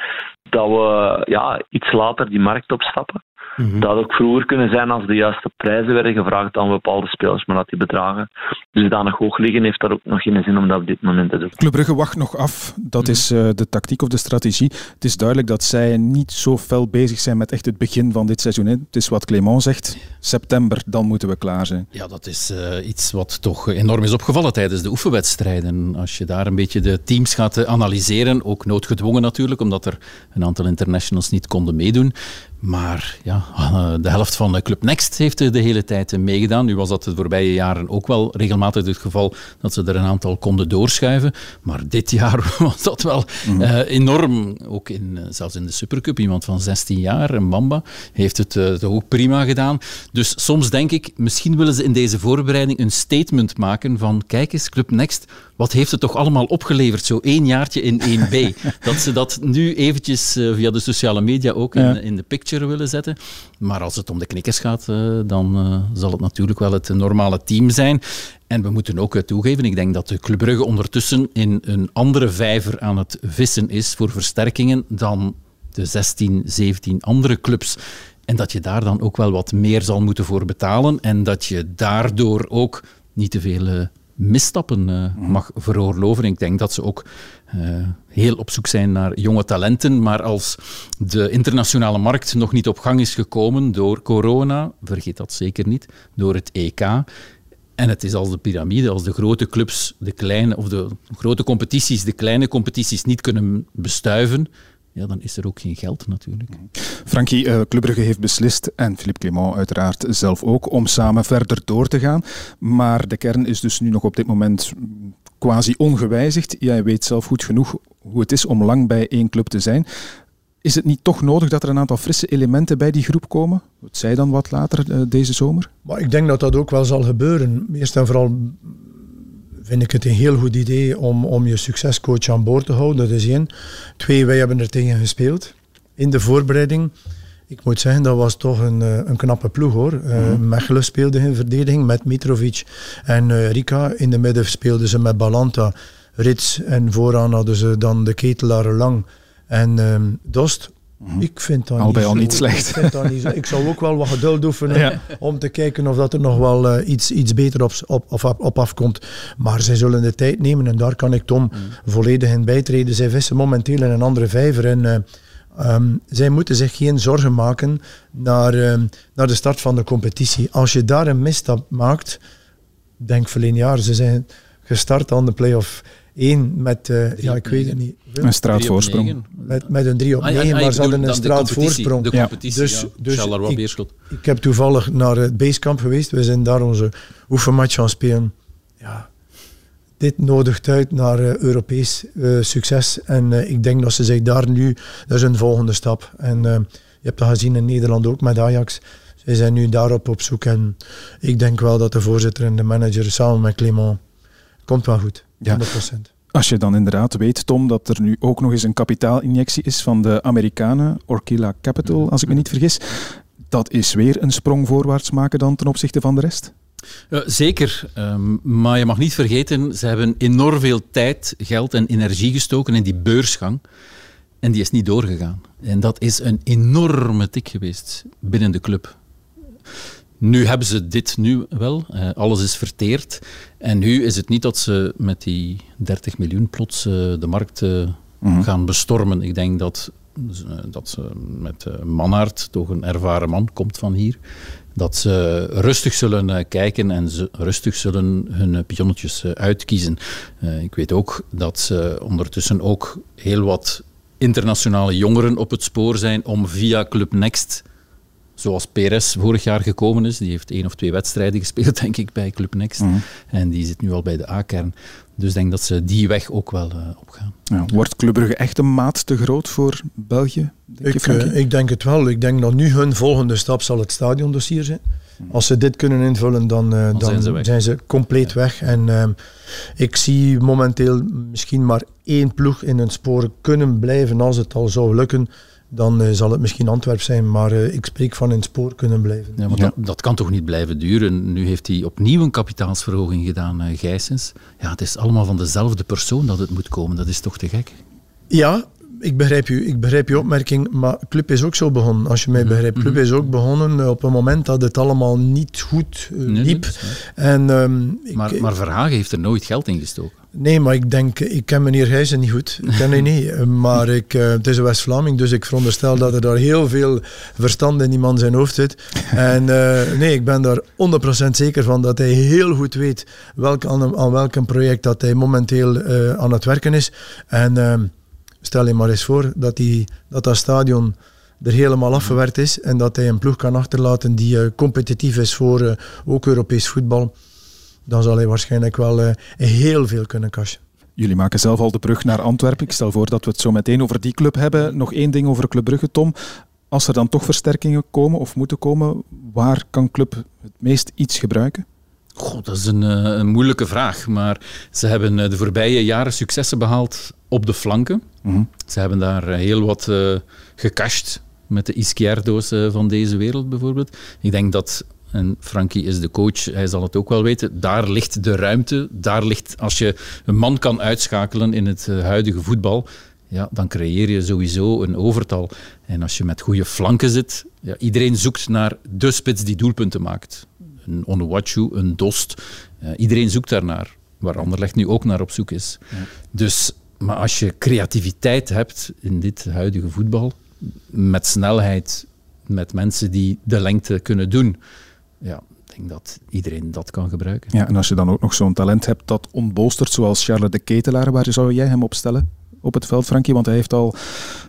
dat we ja, iets later die markt opstappen. Mm-hmm. Dat had ook vroeger kunnen zijn als de juiste prijzen werden gevraagd aan bepaalde spelers, maar dat die bedragen dusdanig hoog liggen, heeft dat ook nog geen zin om dat op dit moment te doen. Club Brugge wacht nog af. Dat mm-hmm. is uh, de tactiek of de strategie. Het is duidelijk dat zij niet zo fel bezig zijn met echt het begin van dit seizoen. Hè. Het is wat Clément zegt. September, dan moeten we klaar zijn. Ja, dat is uh, iets wat toch enorm is opgevallen tijdens de oefenwedstrijden. Als je daar een beetje de teams gaat analyseren, ook noodgedwongen natuurlijk, omdat er een aantal internationals niet konden meedoen. Maar ja, de helft van Club Next heeft er de hele tijd meegedaan. Nu was dat de voorbije jaren ook wel regelmatig het geval dat ze er een aantal konden doorschuiven. Maar dit jaar was dat wel mm. uh, enorm. Ook in, zelfs in de Supercup. Iemand van 16 jaar, een Bamba, heeft het uh, toch ook prima gedaan. Dus soms denk ik, misschien willen ze in deze voorbereiding een statement maken van kijk eens, Club Next, wat heeft het toch allemaal opgeleverd? Zo één jaartje in 1B. dat ze dat nu eventjes via de sociale media ook in de picture willen zetten. Maar als het om de knikkers gaat, uh, dan uh, zal het natuurlijk wel het normale team zijn. En we moeten ook toegeven, ik denk dat de Club ondertussen in een andere vijver aan het vissen is voor versterkingen dan de 16, 17 andere clubs. En dat je daar dan ook wel wat meer zal moeten voor betalen. En dat je daardoor ook niet te veel misstappen uh, mag veroorloven. Ik denk dat ze ook uh, heel op zoek zijn naar jonge talenten. Maar als de internationale markt nog niet op gang is gekomen door corona, vergeet dat zeker niet, door het EK. En het is als de piramide, als de grote clubs, de kleine, of de grote competities, de kleine competities niet kunnen bestuiven, ja, dan is er ook geen geld natuurlijk. Frankie, uh, Club Brugge heeft beslist, en Philippe Clément uiteraard zelf ook, om samen verder door te gaan. Maar de kern is dus nu nog op dit moment quasi ongewijzigd. Jij weet zelf goed genoeg hoe het is om lang bij één club te zijn. Is het niet toch nodig dat er een aantal frisse elementen bij die groep komen? Het zij dan wat later uh, deze zomer? Maar ik denk dat dat ook wel zal gebeuren. Eerst en vooral vind ik het een heel goed idee om, om je succescoach aan boord te houden. Dat is één. Twee, wij hebben er tegen gespeeld in de voorbereiding. Ik moet zeggen, dat was toch een, een knappe ploeg hoor. Mm -hmm. uh, Mechelen speelde in verdediging met Mitrovic en uh, Rika. In de midden speelden ze met Balanta, Rits en vooraan hadden ze dan de ketelaar Lang en um, Dost. Mhm. Ik vind dat al bij niet al zo, niet slecht. Ik, vind dat niet zo. ik zou ook wel wat geduld oefenen ja. om te kijken of dat er nog wel uh, iets, iets beter op, op, of op afkomt. Maar zij zullen de tijd nemen en daar kan ik Tom mm. volledig in bijtreden. Zij vissen momenteel in een andere vijver en uh, um, zij moeten zich geen zorgen maken naar, uh, naar de start van de competitie. Als je daar een misstap maakt, denk verleden jaar, ze zijn gestart aan de play-off 1 met, uh, ja, ik weet het niet. Een straatvoorsprong. Met, met een 3 op 9, ah, ja, maar ze hadden een straatvoorsprong. De competitie, dus, ja. dus ik, ik heb toevallig naar het basecamp geweest. We zijn daar onze oefenmatch gaan spelen. Ja, dit nodigt uit naar uh, Europees uh, succes. En uh, ik denk dat ze zich daar nu, dat is een volgende stap. En je hebt dat gezien in Nederland ook met Ajax. zij zijn nu daarop op zoek. En ik denk wel dat de voorzitter en de manager samen met Clément komt wel goed. Ja. 100%. Als je dan inderdaad weet, Tom, dat er nu ook nog eens een kapitaalinjectie is van de Amerikanen, Orkila Capital, als ik me niet vergis, dat is weer een sprong voorwaarts maken dan ten opzichte van de rest? Uh, zeker, um, maar je mag niet vergeten, ze hebben enorm veel tijd, geld en energie gestoken in die beursgang. En die is niet doorgegaan. En dat is een enorme tik geweest binnen de club. Nu hebben ze dit nu wel. Uh, alles is verteerd. En nu is het niet dat ze met die 30 miljoen plots uh, de markt uh, mm-hmm. gaan bestormen. Ik denk dat, dat ze met Manhart, toch een ervaren man, komt van hier, dat ze rustig zullen kijken en ze rustig zullen hun pionnetjes uitkiezen. ik weet ook dat ze ondertussen ook heel wat internationale jongeren op het spoor zijn om via Club Next zoals Perez vorig jaar gekomen is. Die heeft één of twee wedstrijden gespeeld, denk ik, bij Club Next. Mm. En die zit nu al bij de A-kern. Dus ik denk dat ze die weg ook wel uh, opgaan. Ja, wordt Club Brugge echt een maat te groot voor België? Denk ik, uh, ik, denk het wel. Ik denk dat nu hun volgende stap zal het stadiondossier zijn. Als ze dit kunnen invullen, dan, uh, dan, dan zijn, ze zijn, ze compleet ja. weg. En ehm, ik zie momenteel misschien maar één ploeg in een spoor kunnen blijven als het al zou lukken dan uh, zal het misschien Antwerp zijn, maar uh, ik spreek van in spoor kunnen blijven. Ja, maar ja. Dat, dat, kan toch niet blijven duren? Nu heeft hij opnieuw een kapitaalsverhoging gedaan, uh, Gijsens. Ja, het is allemaal van dezelfde persoon dat het moet komen. Dat is toch te gek? Ja, ik begrijp, u, ik begrijp je opmerking, maar Club is ook zo begonnen. Als je mij mhm. begrijpt, Club is ook begonnen op een moment dat het allemaal niet goed uh, nee, liep. Nee, en, um, maar, ik, maar Verhagen heeft er nooit geld in gestoken. Nee, maar ik denk, ik ken meneer Gijzen niet goed. Ik ken hem niet. Maar ik, uh, het is een West-Vlaming, dus ik veronderstel dat er daar heel veel verstand in die man zijn hoofd zit. En uh, nee, ik ben daar 100% zeker van dat hij heel goed weet welk, aan, aan welk project dat hij momenteel uh, aan het werken is. En ehm, stel je maar eens voor dat die, dat, dat stadion er helemaal afgewerkt is en dat hij een ploeg kan achterlaten die competitief is voor ook Europees voetbal dan zal hij waarschijnlijk wel uh, heel veel kunnen cashen. Jullie maken zelf al de brug naar Antwerpen. Ik stel voor dat we het zo meteen over die club hebben. Nog één ding over Club Brugge, Tom. Als er dan toch versterkingen komen of moeten komen, waar kan Club het meest iets gebruiken? Dat is een, een, moeilijke vraag. Maar ze hebben de voorbije jaren successen behaald op de flanken. Mm-hmm. Ze hebben daar heel wat uh, gecashed met de Izquierdo's van deze wereld bijvoorbeeld. Ik denk dat en Frankie is de coach, hij zal het ook wel weten. Daar ligt de ruimte. Daar ligt, als je een man kan uitschakelen in het huidige voetbal, ja, dan creëer je sowieso een overtal. En als je met goede flanken zit, ja, iedereen zoekt naar de spits die doelpunten maakt. Een Onuwachu, een Dost. Uh, iedereen zoekt daarnaar. Waar Anderlecht nu ook naar op zoek is. Ja. Dus, maar als je creativiteit hebt in dit huidige voetbal, met snelheid, met mensen die de lengte kunnen doen, ja, ik denk dat iedereen dat kan gebruiken. Ja, en als je dan ook nog zo'n talent hebt dat ontbolstert, zoals Charles de Ketelaar, waar zou jij hem opstellen? Op het veld, Frankie? Want hij heeft al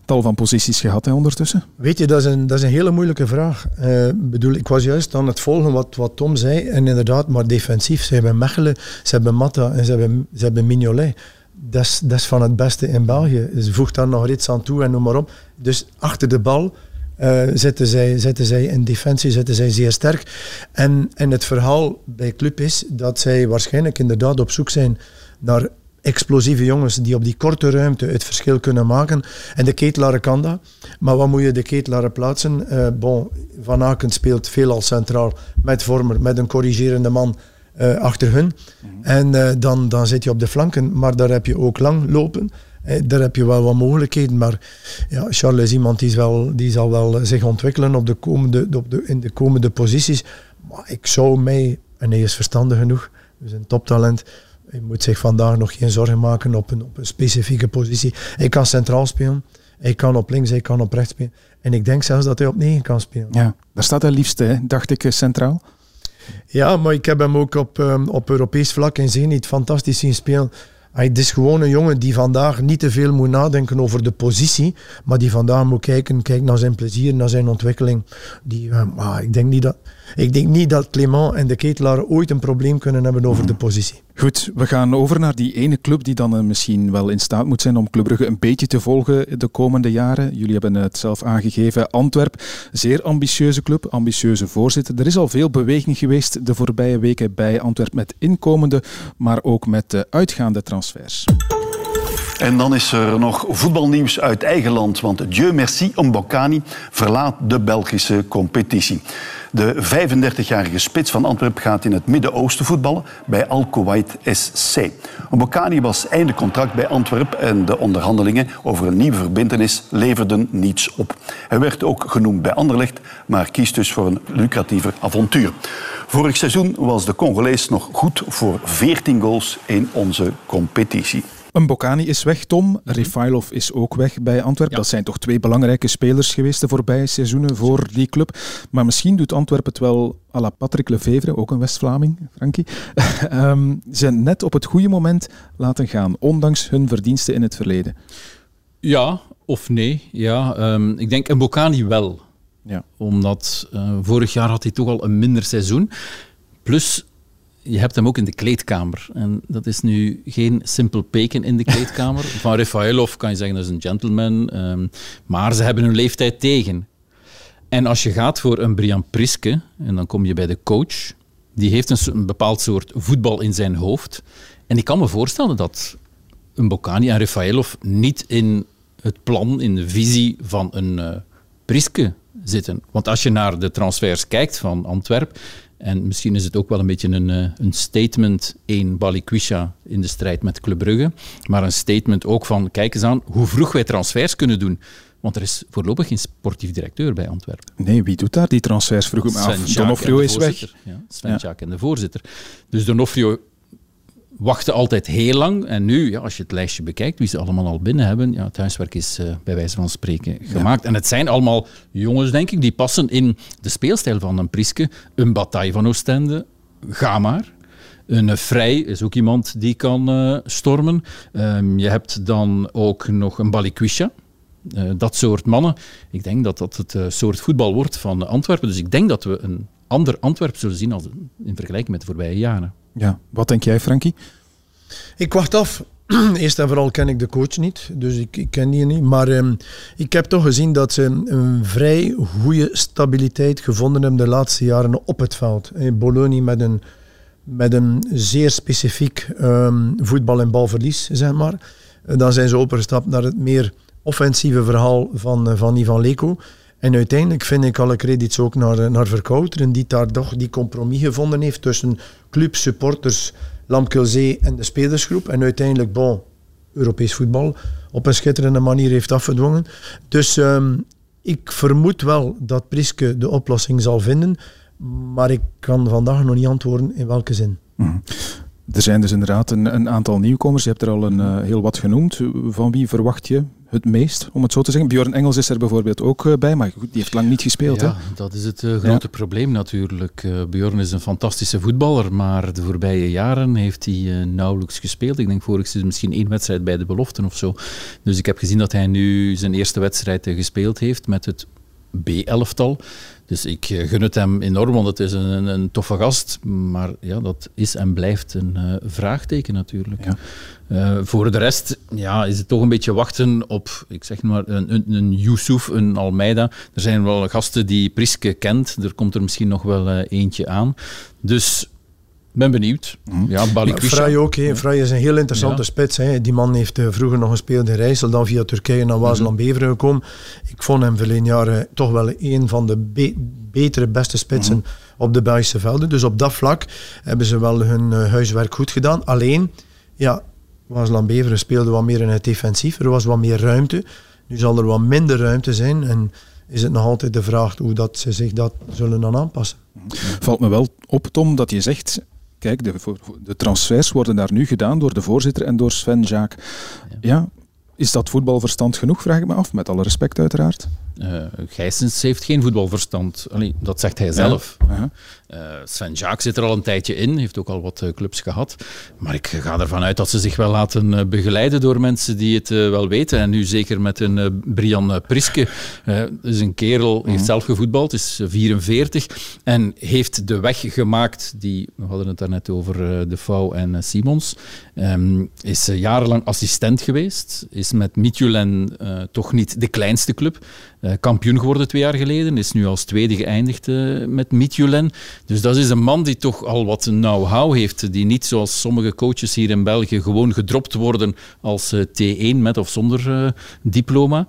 tal van posities gehad hè, ondertussen. Weet je, dat is een, dat is een hele moeilijke vraag. Uh, bedoel, ik was juist aan het volgen wat, wat Tom zei. En inderdaad, maar defensief. Ze hebben Mechelen, ze hebben Matta en ze hebben, ze hebben Mignolet. Dat is, dat is van het beste in België. Ze voegt daar nog iets aan toe en noem maar op. Dus achter de bal uh, zitten, zij, zitten zij in defensie, zitten zij zeer sterk. En, en het verhaal bij Club is dat zij waarschijnlijk inderdaad op zoek zijn naar explosieve jongens die op die korte ruimte het verschil kunnen maken. En de Ketelaar kan dat. Maar wat moet je de Ketelaar plaatsen? Uh, bon, Van Aken speelt veelal centraal met Vormer, met een corrigerende man uh, achter hun. Mm-hmm. En uh, dan, dan zit je op de flanken, maar daar heb je ook lang lopen. Eh, daar heb je wel wat mogelijkheden, maar ja, Charles is iemand die, wel, die zal wel zich ontwikkelen op de komende, op de, in de komende posities. Maar ik zou mij, en hij is verstandig genoeg, dus een toptalent, hij moet zich vandaag nog geen zorgen maken op een, op een specifieke positie. Hij kan centraal spelen, hij kan op links, hij kan op rechts spelen. En ik denk zelfs dat hij op negen kan spelen. Ja, daar staat hij liefst, hè, dacht ik, centraal. Ja, maar ik heb hem ook op, um, op Europees vlak in Zenit fantastisch zien spelen. Het is gewoon een jongen die vandaag niet te veel moet nadenken over de positie, maar die vandaag moet kijken, kijken naar zijn plezier, naar zijn ontwikkeling. Die, uh, ik, denk niet dat, ik denk niet dat Clément en de Ketelaar ooit een probleem kunnen hebben over de positie. Goed, we gaan over naar die ene club die dan misschien wel in staat moet zijn om Club Brugge een beetje te volgen de komende jaren. Jullie hebben het zelf aangegeven. Antwerp, zeer ambitieuze club, ambitieuze voorzitter. Er is al veel beweging geweest de voorbije weken bij Antwerp met inkomende, maar ook met uitgaande transfers. En dan is er nog voetbalnieuws uit eigen land, want Dieu merci, Mbokani verlaat de Belgische competitie. De 35-jarige spits van Antwerpen gaat in het Midden-Oosten voetballen bij Al Kuwait SC. Mbokani was einde contract bij Antwerpen en de onderhandelingen over een nieuwe verbindenis leverden niets op. Hij werd ook genoemd bij Anderlecht, maar kiest dus voor een lucratiever avontuur. Vorig seizoen was de Congolees nog goed voor 14 goals in onze competitie. Een Bocani is weg, Tom. Mm Refailov is ook weg bij Antwerpen. Dat zijn toch twee belangrijke spelers geweest de voorbije seizoenen voor die club. Maar misschien doet Antwerpen het wel à la Patrick Lefevre, ook een West-Vlaming, Frankie. um, ze net op het goede moment laten gaan, ondanks hun verdiensten in het verleden. Ja, of nee. Ja, um, ik denk een Bocani wel. Ja. Omdat uh, vorig jaar had hij toch al een minder seizoen. Plus, je hebt hem ook in de kleedkamer. En dat is nu geen simpel peken in de kleedkamer. Van Rafaelov kan je zeggen dat is een gentleman. Um, maar ze hebben hun leeftijd tegen. En als je gaat voor een Brian Priske, en dan kom je bij de coach, die heeft een, een bepaald soort voetbal in zijn hoofd. En ik kan me voorstellen dat een Bocani en Rafaelov niet in het plan, in de visie van een uh, Priske zitten. Want als je naar de transfers kijkt van Antwerpen, en misschien is het ook wel een beetje een, eh, een statement, één Balikwisha in de strijd met Club Brugge, maar een statement ook van, kijk eens aan hoe vroeg wij transfers kunnen doen. Want er is voorlopig geen sportief directeur bij Antwerpen. Nee, wie doet daar die transfers? Vroeg af. Donofrio is weg. Ja, Sven ja. en de voorzitter. Dus Donofrio wachten altijd heel lang. En nu, ja, als je het lijstje bekijkt, wie ze allemaal al binnen hebben, ja, het huiswerk is uh, bij wijze van spreken gemaakt. En het zijn allemaal jongens, denk ik, die passen in de speelstijl van een Priske. Een Bataille van Oostende, ga maar. Een Vrij is ook iemand die kan uh, stormen. Um, je hebt dan ook nog een Balikwisha. Uh, dat soort mannen. Ik denk dat dat het uh, soort voetbal wordt van Antwerpen. Dus ik denk dat we een ander Antwerpen zullen zien als in vergelijking met de voorbije jaren. Ja, wat denk jij, Frankie? Ik wacht af. Eerst en vooral ken ik de coach niet, dus ik, ik ken die niet. Maar um, ik heb toch gezien dat ze een vrij goede stabiliteit gevonden hebben de laatste jaren op het veld. In Bologna met een, met een zeer specifiek um, voetbal- en balverlies, zeg maar. Dan zijn ze overgestapt naar het meer offensieve verhaal van, van Ivan Leko. En uiteindelijk vind ik alle credits ook naar, naar Verkouteren, die daar toch die compromis gevonden heeft tussen club, supporters, Lamkelzee en de spelersgroep. En uiteindelijk, bon, Europees voetbal op een schitterende manier heeft afgedwongen. Dus um, ik vermoed wel dat Priske de oplossing zal vinden. Maar ik kan vandaag nog niet antwoorden in welke zin. Mm. Er zijn dus inderdaad een, een, aantal nieuwkomers. Je hebt er al een, uh, heel wat genoemd. Van wie verwacht je het meest, om het zo te zeggen? Bjorn Engels is er bijvoorbeeld ook uh, bij, maar goed, die heeft lang niet gespeeld. Ja, hè? dat is het uh, grote ja. probleem natuurlijk. Bjorn is een fantastische voetballer, maar de voorbije jaren heeft hij nauwelijks gespeeld. Ik denk vorig seizoen misschien één wedstrijd bij de beloften of zo. Dus ik heb gezien dat hij nu zijn eerste wedstrijd gespeeld heeft met het B-elftal. Dus ik gun het hem enorm, want het is een, een toffe gast. Maar ja, dat is en blijft een uh, vraagteken natuurlijk. Ja. Uh, voor de rest ja, is het toch een beetje wachten op, ik zeg maar, een, een, een Yusuf, een Almeida. Er zijn wel gasten die Priske kent. Er komt er misschien nog wel uh, eentje aan. Dus ben benieuwd. Mm. Ja, Vrij ook. He. Vrij is een heel interessante ja. spits. He. Die man heeft uh, vroeger nog gespeeld in Rijssel, dan via Turkije naar Waasland-Beveren gekomen. Ik vond hem verleden jaar uh, toch wel een van de be betere, beste spitsen mm. op de Belgische velden. Dus op dat vlak hebben ze wel hun uh, huiswerk goed gedaan. Alleen, ja, Waasland-Beveren speelde wat meer in het defensief. Er was wat meer ruimte. Nu zal er wat minder ruimte zijn. En is het nog altijd de vraag hoe dat ze zich dat zullen dan aanpassen. Valt me wel op, Tom, dat je zegt kijk, de, de, transfers worden daar nu gedaan door de voorzitter en door Sven Jaak. Ja. ja. is dat voetbalverstand genoeg, vraag ik me af, met alle respect uiteraard? Uh, Gijsens heeft geen voetbalverstand. Allee, dat zegt hij zelf. Ja. Uh, Sven Jaak zit er al een tijdje in, heeft ook al wat uh, clubs gehad. Maar ik ga ervan uit dat ze zich wel laten begeleiden door mensen die het wel weten. En nu zeker met een Brian Priske. is een kerel, heeft mhm. zelf gevoetbald, is 44. En heeft de weg gemaakt, die, we hadden het daarnet over De Vouw en Simons. Um, is jarenlang assistent geweest. Is met Midtjylland toch niet de kleinste club. Uh, kampioen geworden twee jaar geleden. Is nu als tweede geëindigd uh, met Midtjulen. Dus dat is een man die toch al wat know-how heeft. Die niet zoals sommige coaches hier in België gewoon gedropt worden als uh, T1 met of zonder diploma.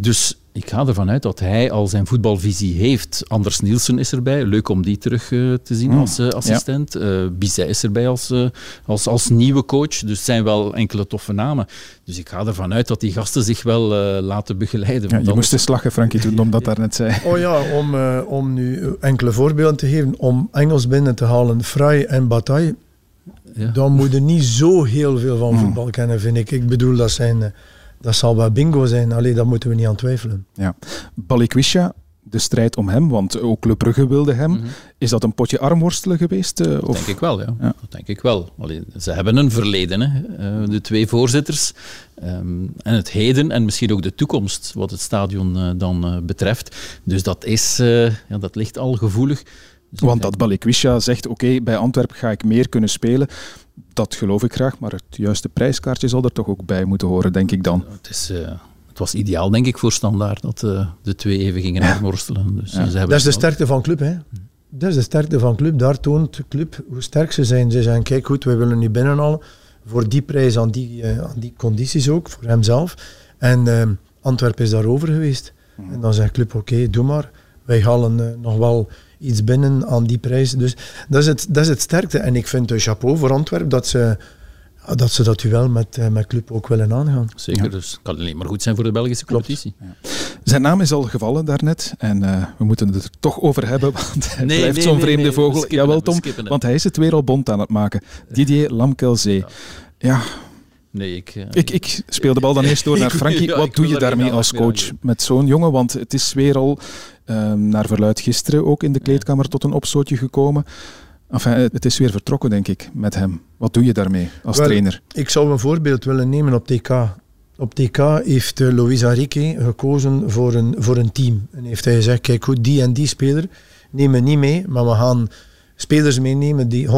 dus ik ga ervan uit dat hij al zijn voetbalvisie heeft. Anders Nielsen is erbij. Leuk om die terug uh, te zien mm. als uh, assistent. Ja. Uh, Bizet is erbij als, als, als nieuwe coach. Dus het zijn wel enkele toffe namen. Dus ik ga ervan uit dat die gasten zich wel laten begeleiden. Ja, je moest eens lachen, Frankie, toen omdat daar net zei. Oh ja, om, om nu enkele voorbeelden te geven. Om Engels binnen te halen, Frey en Bataille. Ja. Dan moet je niet zo heel veel van mm. voetbal kennen, vind ik. Ik bedoel, dat zijn dat zal wel bingo zijn. Alleen daar moeten we niet aan twijfelen. Ja. Balikwisha, de strijd om hem, want ook Le Brugge wilde hem. Mhm. Is dat een potje armworstelen geweest? Uh, dat denk ik wel, ja. ja. Dat denk ik wel. Alleen, ze hebben een verleden, hè. Uh, de twee voorzitters. Um, en het heden en misschien ook de toekomst, wat het stadion uh, dan betreft. Dus dat, is, ja, dat ligt al gevoelig. Dus want dat Balikwisha zegt, oké, bij Antwerpen ga ik meer kunnen spelen dat geloof ik graag, maar het juiste prijskaartje zal er toch ook bij moeten horen, denk ik dan. Het, is, uh, het was ideaal, denk ik, voor standaard dat uh, de twee even gingen ja. herworstelen. Dus, ja. dat is de sterkte van club, hè? Dat is de sterkte van club. Daar toont de club hoe sterk ze zijn. Ze zeggen, kijk goed, wij willen nu binnenhalen. Voor die prijs, aan die, uh, aan die condities ook, voor hemzelf. En Antwerpen is daarover geweest. Mm. En dan zegt club, oké, doe maar. Wij halen nog wel iets binnen aan die prijs. Dus dat is het, dat is het sterkte. En ik vind de chapeau voor Antwerpen dat ze dat ze dat wel met, eh, met club ook willen aangaan. Zeker, dus het kan alleen maar goed zijn voor de Belgische competitie. Ja. Zijn naam is al gevallen daarnet en uh, we moeten het er toch over hebben, want hij nee, blijft zo'n vreemde nee, vogel. Jawel Tom, want hij is het weer al bond aan het maken. Didier Lamkelzee. Ja. ja. Nee, ik, uh, ik, ik speel de bal dan eerst door naar Frankie. Wat doe je daarmee als coach met zo'n jongen? Want het is weer al Um, naar verluid gisteren ook in de kleedkamer tot een opstootje gekomen. Enfin, het is weer vertrokken, denk ik, met hem. Wat doe je daarmee als trainer? Ik zou een voorbeeld willen nemen op TK. Op TK heeft uh, Luis Enrique gekozen voor een, voor een team. En heeft hij gezegd, kijk goed, die en die speler nemen niet mee, maar we gaan spelers meenemen die 100%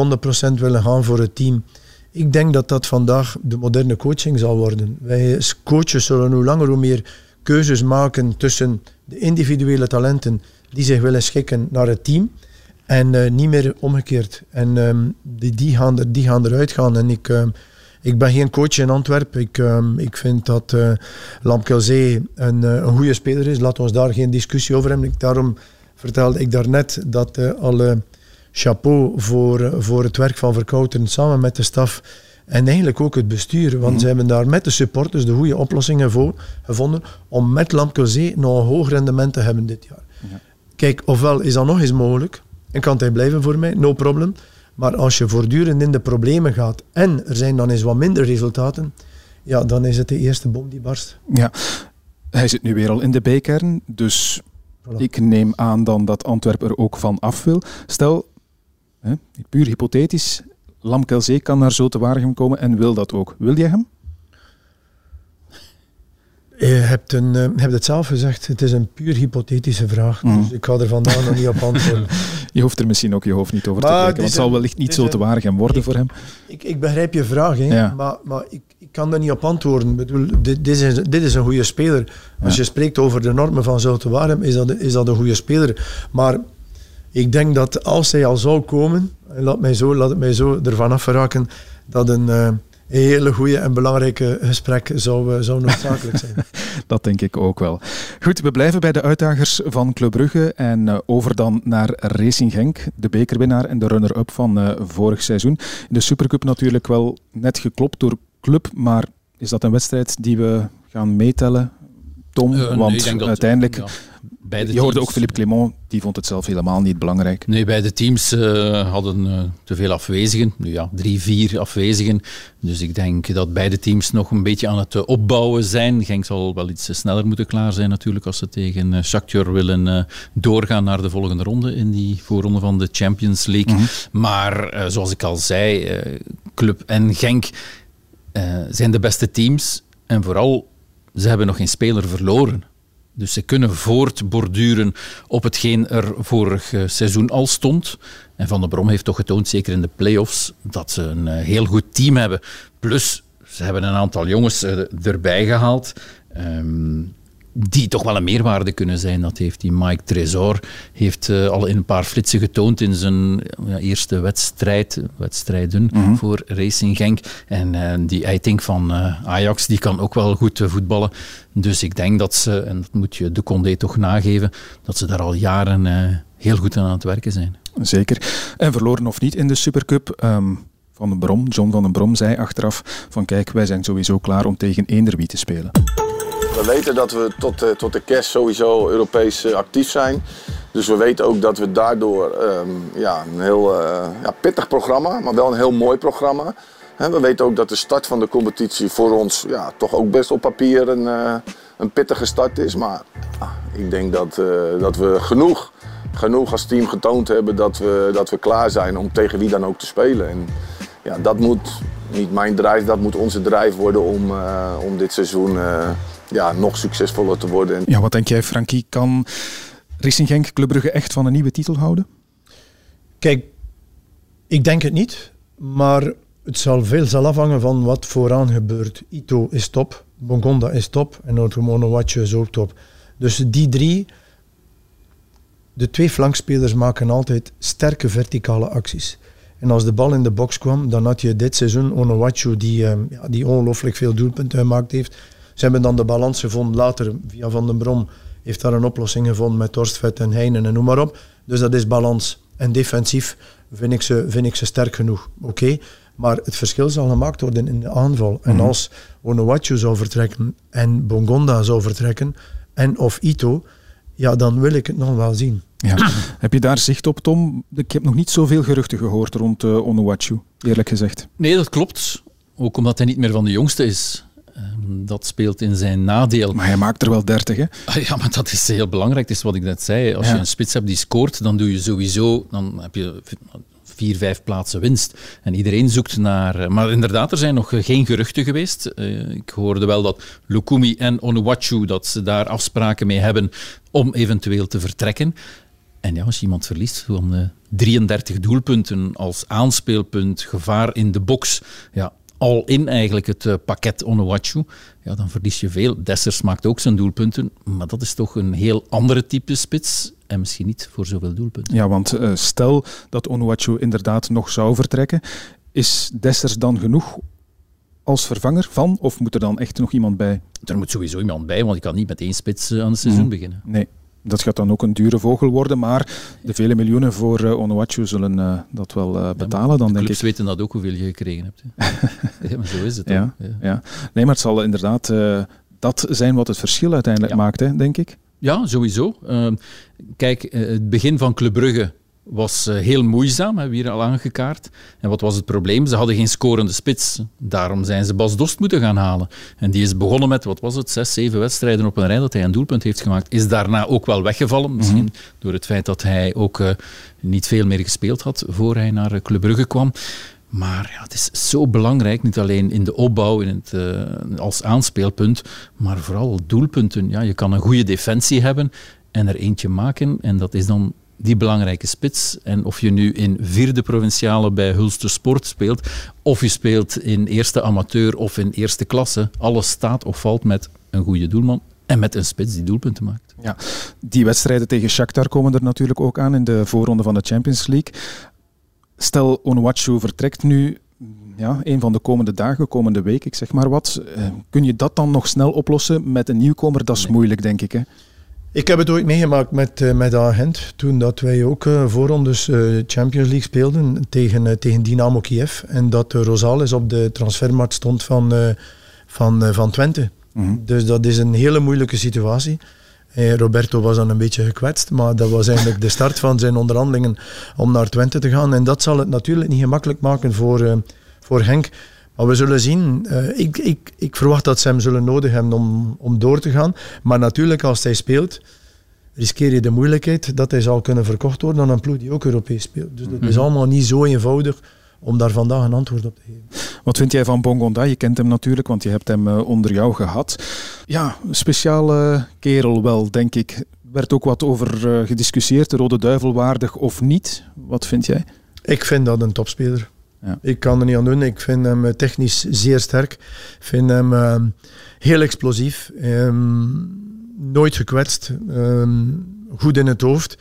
willen gaan voor het team. Ik denk dat dat vandaag de moderne coaching zal worden. Wij coaches zullen hoe langer hoe meer keuzes maken tussen de individuele talenten die zich willen schikken naar het team. En uh, niet meer omgekeerd. En um, die, die, gaan er, die gaan eruit gaan. En ik, uh, ik ben geen coach in Antwerpen. Ik, um, ik vind dat uh, Lamkelzee een, een goede speler is. Laat ons daar geen discussie over hebben. Daarom vertelde ik daarnet dat alle chapeau voor, voor het werk van Verkouten samen met de staf en eigenlijk ook het bestuur, want mm ze hebben daar met de supporters de goede oplossingen voor gevonden om met Lamkelzee nog een hoog rendement te hebben dit jaar. Ja. Kijk, ofwel is dat nog eens mogelijk en kan hij blijven voor mij, no problem. Maar als je voortdurend in de problemen gaat en er zijn dan eens wat minder resultaten, ja, dan is het de eerste bom die barst. Ja, hij zit nu weer al in de bijkern, dus ik neem aan dan dat Antwerpen er ook van af wil. Stel, hè, puur hypothetisch, Lamkelzee kan naar Zotewaregem komen en wil dat ook. Wil je hem? Je hebt, een, uh, hebt het zelf gezegd, het is een puur hypothetische vraag. Mm. Dus ik ga er vandaag nog niet op antwoorden. Je hoeft er misschien ook je hoofd niet over te breken, want het zal wellicht niet zo te worden ik, voor hem. Ik, ik begrijp je vraag, hè, maar, maar ik, ik kan daar niet op antwoorden. Ik bedoel, dit, dit, is, dit is een goede speler. Als je spreekt over de normen van Zoute is dat, is dat een goede speler. Maar ik denk dat als hij al zou komen, laat, mij zo, laat het mij zo ervan afgeraken, dat een, uh, hele goede en belangrijke gesprek zou, zou noodzakelijk zijn. dat denk ik ook wel. Goed, we blijven bij de uitdagers van Club Brugge en uh, over dan naar Racing Genk, de bekerwinnaar en de runner-up van vorig seizoen. De Supercup natuurlijk wel net geklopt door Club, maar is dat een wedstrijd die we gaan meetellen, Tom? Want uiteindelijk Beide je hoorde ook Philippe Clement, die vond het zelf helemaal niet belangrijk. Nee, beide teams uh, hadden uh, te veel afwezigen. Nu ja, drie, vier afwezigen. Dus ik denk dat beide teams nog een beetje aan het opbouwen zijn. Genk zal wel iets sneller moeten klaar zijn natuurlijk als ze tegen Shakhtar willen doorgaan naar de volgende ronde in die voorronde van de Champions League. Mm -hmm. Maar zoals ik al zei, Club en Genk zijn de beste teams. En vooral, ze hebben nog geen speler verloren. Dus ze kunnen voortborduren op hetgeen er vorig eh, seizoen al stond. En Van der Brom heeft toch getoond, zeker in de play-offs, dat ze een eh, heel goed team hebben. Plus, ze hebben een aantal jongens eh, erbij gehaald. Um, die toch wel een meerwaarde kunnen zijn. Dat heeft die Mike Tresor heeft, uh, al in een paar flitsen getoond in zijn ja, eerste wedstrijd, wedstrijden mm -hmm. voor Racing Genk. En uh, die Eiting van uh, Ajax die kan ook wel goed voetballen. Dus ik denk dat ze, en dat moet je de Condé toch nageven, dat ze daar al jaren heel goed aan het werken zijn. Zeker. En verloren of niet in de Supercup. Um, van den Brom, John van den Brom zei achteraf van kijk, wij zijn sowieso klaar om tegen eender wie te spelen. We weten dat we tot, uh, tot de kerst sowieso Europees uh, actief zijn. Dus we weten ook dat we daardoor um, ja, een heel uh, ja, pittig programma, maar wel een heel mooi programma. We weten ook dat de start van de competitie voor ons ja, toch ook best op papier een, een pittige start is. Maar ik denk dat, dat we genoeg, genoeg als team getoond hebben dat we, dat we klaar zijn om tegen wie dan ook te spelen. En, ja, dat moet niet mijn drijf, dat moet onze drijf worden om, om dit seizoen ja, nog succesvoller te worden. Ja, wat denk jij, Frankie? Kan Racing Genk Club Brugge echt van een nieuwe titel houden? Kijk, ik denk het niet, maar het zal veel zal afhangen van wat vooraan gebeurt. Ito is top, Bongonda is top en Otomono is ook top. Dus die drie, de twee flankspelers maken altijd sterke verticale acties. En als de bal in de box kwam, dan had je dit seizoen Onowachu die, uh, ja, die ongelooflijk veel doelpunten gemaakt heeft. Ze hebben dan de balans gevonden later via Van den Brom. Heeft daar een oplossing gevonden met Torstvet en Heinen en noem maar op. Dus dat is balans. En defensief vind ik ze, vind ik ze sterk genoeg. Oké. Maar het verschil zal gemaakt worden in de aanval. En als Onowachu zou vertrekken en Bongonda zou vertrekken en of Ito, ja, dan wil ik het nog wel zien. Ja. heb je daar zicht op, Tom? Ik heb nog niet zoveel geruchten gehoord rond uh, Onowachu, eerlijk gezegd. Nee, dat klopt. Ook omdat hij niet meer van de jongste is. Ehm, dat speelt in zijn nadeel. Maar hij maakt er wel 30, hè? Ah, ja, maar dat is heel belangrijk. Dat is wat ik net zei. Als ja. je een spits hebt die scoort, dan doe je sowieso... Dan heb je vier, vijf plaatsen winst. En iedereen zoekt naar... Eh, maar inderdaad, er zijn nog geen geruchten geweest. Uh, ik hoorde wel dat Lukumi en Onuwachu, dat ze daar afspraken mee hebben om eventueel te vertrekken. En ja, als iemand verliest van uh, 33 doelpunten als aanspeelpunt, gevaar in de box, ja, al in eigenlijk het uh, pakket Onuwachu, ja, dan verlies je veel. Dessers maakt ook zijn doelpunten, maar dat is toch een heel andere type spits en misschien niet voor zoveel doelpunten. Ja, want uh, stel dat Onuwachu inderdaad nog zou vertrekken, is Dessers dan genoeg als vervanger van, of moet er dan echt nog iemand bij? Er moet sowieso iemand bij, want je kan niet met één spits uh, aan het seizoen mm. beginnen. Nee, dat gaat dan ook een dure vogel worden, maar de vele miljoenen voor uh, Onuachu zullen uh, dat wel uh, betalen. dan, de denk ik. weten dat ook hoeveel je gekregen hebt. ja, maar zo is het. Ja, ja. ja, Nee, maar het zal inderdaad dat zijn wat het verschil uiteindelijk ja. maakt, hè, denk ik. Ja, sowieso. Ehm, kijk, het begin van Club Brugge was uh, heel moeizaam, hebben we hier al aangekaart. En wat was het probleem? Ze hadden geen scorende spits. Daarom zijn ze Bas Dost moeten gaan halen. En die is begonnen met, wat was het, zes, zeven wedstrijden op een rij dat hij een doelpunt heeft gemaakt. Is daarna ook wel weggevallen, misschien mm -hmm. door het feit dat hij ook uh, niet veel meer gespeeld had voor hij naar Club Brugge kwam. Maar ja, het is zo belangrijk, niet alleen in de opbouw, in het, uh, als aanspeelpunt, maar vooral doelpunten. Ja, je kan een goede defensie hebben en er eentje maken. En dat is dan die belangrijke spits. En of je nu in vierde provinciale bij Hulster Sport speelt, of je speelt in eerste amateur of in eerste klasse, alles staat of valt met een goede doelman en met een spits die doelpunten maakt. Ja, die wedstrijden tegen Shakhtar komen er natuurlijk ook aan in de voorronde van de Champions League. Stel, Onuachu vertrekt nu ja, een van de komende dagen, komende week, ik zeg maar wat. Kun je dat dan nog snel oplossen met een nieuwkomer? Dat is nee. moeilijk, denk ik. Hè? Ik heb het ooit meegemaakt met, uh, met Agent, toen dat wij ook uh, voorrondes uh, Champions League speelden tegen, tegen Dynamo Kiev. En dat Rosales op de transfermarkt stond van, van, van Twente. Mm -hmm. Dus dat is een hele moeilijke situatie. Eh, Roberto was dan een beetje gekwetst, maar dat was eigenlijk de start van zijn onderhandelingen om naar Twente te gaan. En dat zal het natuurlijk niet gemakkelijk maken voor, voor Henk. Maar we zullen zien. Uh, ik, ik, ik verwacht dat ze hem zullen nodig hebben om, om door te gaan. Maar natuurlijk, als hij speelt, riskeer je de moeilijkheid dat hij zal kunnen verkocht worden aan een ploeg die ook Europees speelt. Dus dat is mhm. allemaal niet zo eenvoudig om daar vandaag een antwoord op te geven. Wat vind jij van Bongonda? Je kent hem natuurlijk, want je hebt hem uh, onder jou gehad. Ja, een speciale kerel wel, denk ik. Werd ook wat over uh, gediscussieerd, de Rode Duivel waardig of niet. Wat vind jij? Ik vind dat een topspeler. Ja. Ik kan er niet aan doen. Ik vind hem eh, technisch zeer sterk. Ik vind hem uh, heel explosief. Um, nooit gekwetst. Um, goed in het hoofd.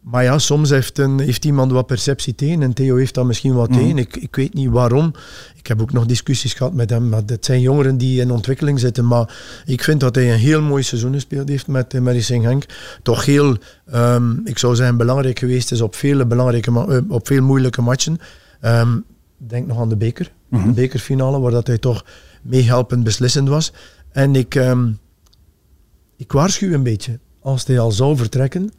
Maar ja, soms heeft, een, heeft iemand wat perceptie tegen en Theo heeft dat misschien wat mm. tegen. Ik, ik weet niet waarom. Ik heb ook nog discussies gehad met hem. Maar dat zijn jongeren die in ontwikkeling zitten. Maar ik vind dat hij een heel mooi seizoen gespeeld heeft met, met Racing Henk. Toch heel, um, ik zou zeggen, belangrijk geweest is op vele, belangrijke, uh, op veel moeilijke matchen. Um, denk nog aan de beker. Mm -hmm. De bekerfinale, waar dat hij toch meehelpend beslissend was. En ik, um, ik waarschuw een beetje. Als hij al zou vertrekken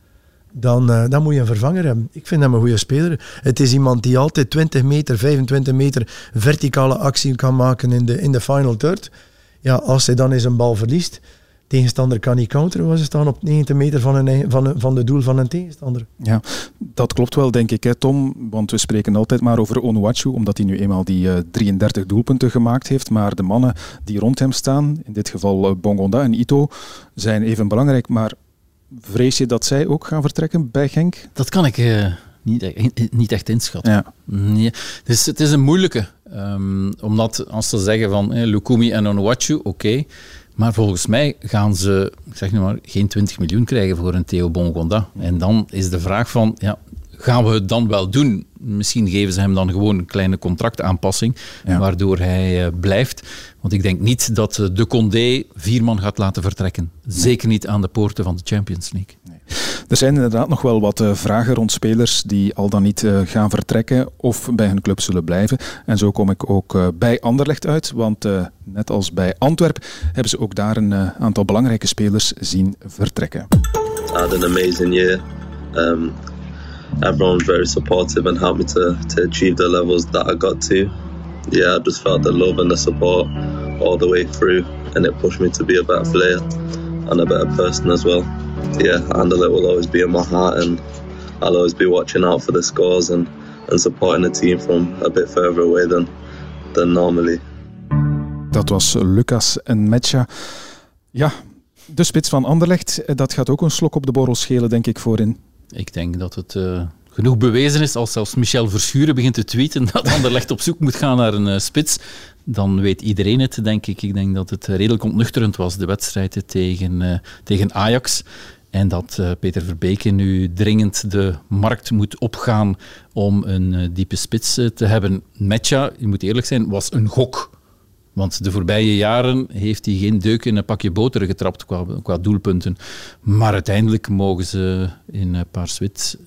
dan, uh, dan moet je een vervanger hebben. Ik vind hem een goede speler. Het is iemand die altijd 20 meter, 25 meter verticale actie kan maken in de, in de final third. Ja, als hij dan eens een bal verliest, tegenstander kan niet counteren, was ze staan op 90 meter van, een, van, een, van de doel van een tegenstander. Ja, dat klopt wel, denk ik, hè, Tom. Want we spreken altijd maar over Onuachu, omdat hij nu eenmaal die uh, eh, 33 doelpunten gemaakt heeft. Maar de mannen die rond hem staan, in dit geval uh, Bongonda en Ito, zijn even belangrijk. Maar Vrees je dat zij ook gaan vertrekken bij Genk? Dat kan ik uh, niet, e-, niet echt inschatten. Ja. Nee. Dus het is een moeilijke. Um, omdat als ze zeggen van eh, Lukumi en Onuachu, oké. Maar volgens mij gaan ze, zeg nu maar, geen 20 miljoen krijgen voor een Theo Bongonda. En dan is de vraag van, ja, gaan we het dan wel doen? Misschien geven ze hem dan gewoon een kleine contractaanpassing, waardoor hij uh, blijft. Want ik denk niet dat eh, de Condé vier man gaat laten vertrekken. Zeker niet aan de poorten van de Champions League. Er zijn inderdaad nog wel wat uh, vragen rond spelers die al dan niet uh, gaan vertrekken of bij hun club zullen blijven. En zo kom ik ook uh, bij Anderlecht uit, want net als bij Antwerp hebben ze ook daar een aantal belangrijke spelers zien vertrekken. Had an amazing year. Um, everyone was very supportive and helped me to, to achieve the levels that I got to. Yeah, I just felt the love and the support all the way through, and it pushed me to be a better player and a better person as well. Yeah, Anderlecht will always be in my heart, and I'll always be watching out for the scores and, and supporting the team from a bit further away than, than normally. Dat was Lucas en Metja. Ja, de spits van Anderlecht, dat gaat ook een slok op de borrel schelen, denk ik, voorin. Ik denk dat het uh, genoeg bewezen is als zelfs Michel Verschuren begint te tweeten dat Anderlecht op zoek moet gaan naar een uh, spits. Dan weet iedereen het, denk ik. Ik denk dat het redelijk ontnuchterend was, de wedstrijd tegen, uh, tegen Ajax. En dat Peter Verbeke nu dringend de markt moet opgaan om een diepe spits te hebben. Metja, je moet eerlijk zijn, was een gok want de voorbije jaren heeft hij geen deuk in een pakje boter getrapt qua, qua doelpunten. Maar uiteindelijk mogen ze in Paarswit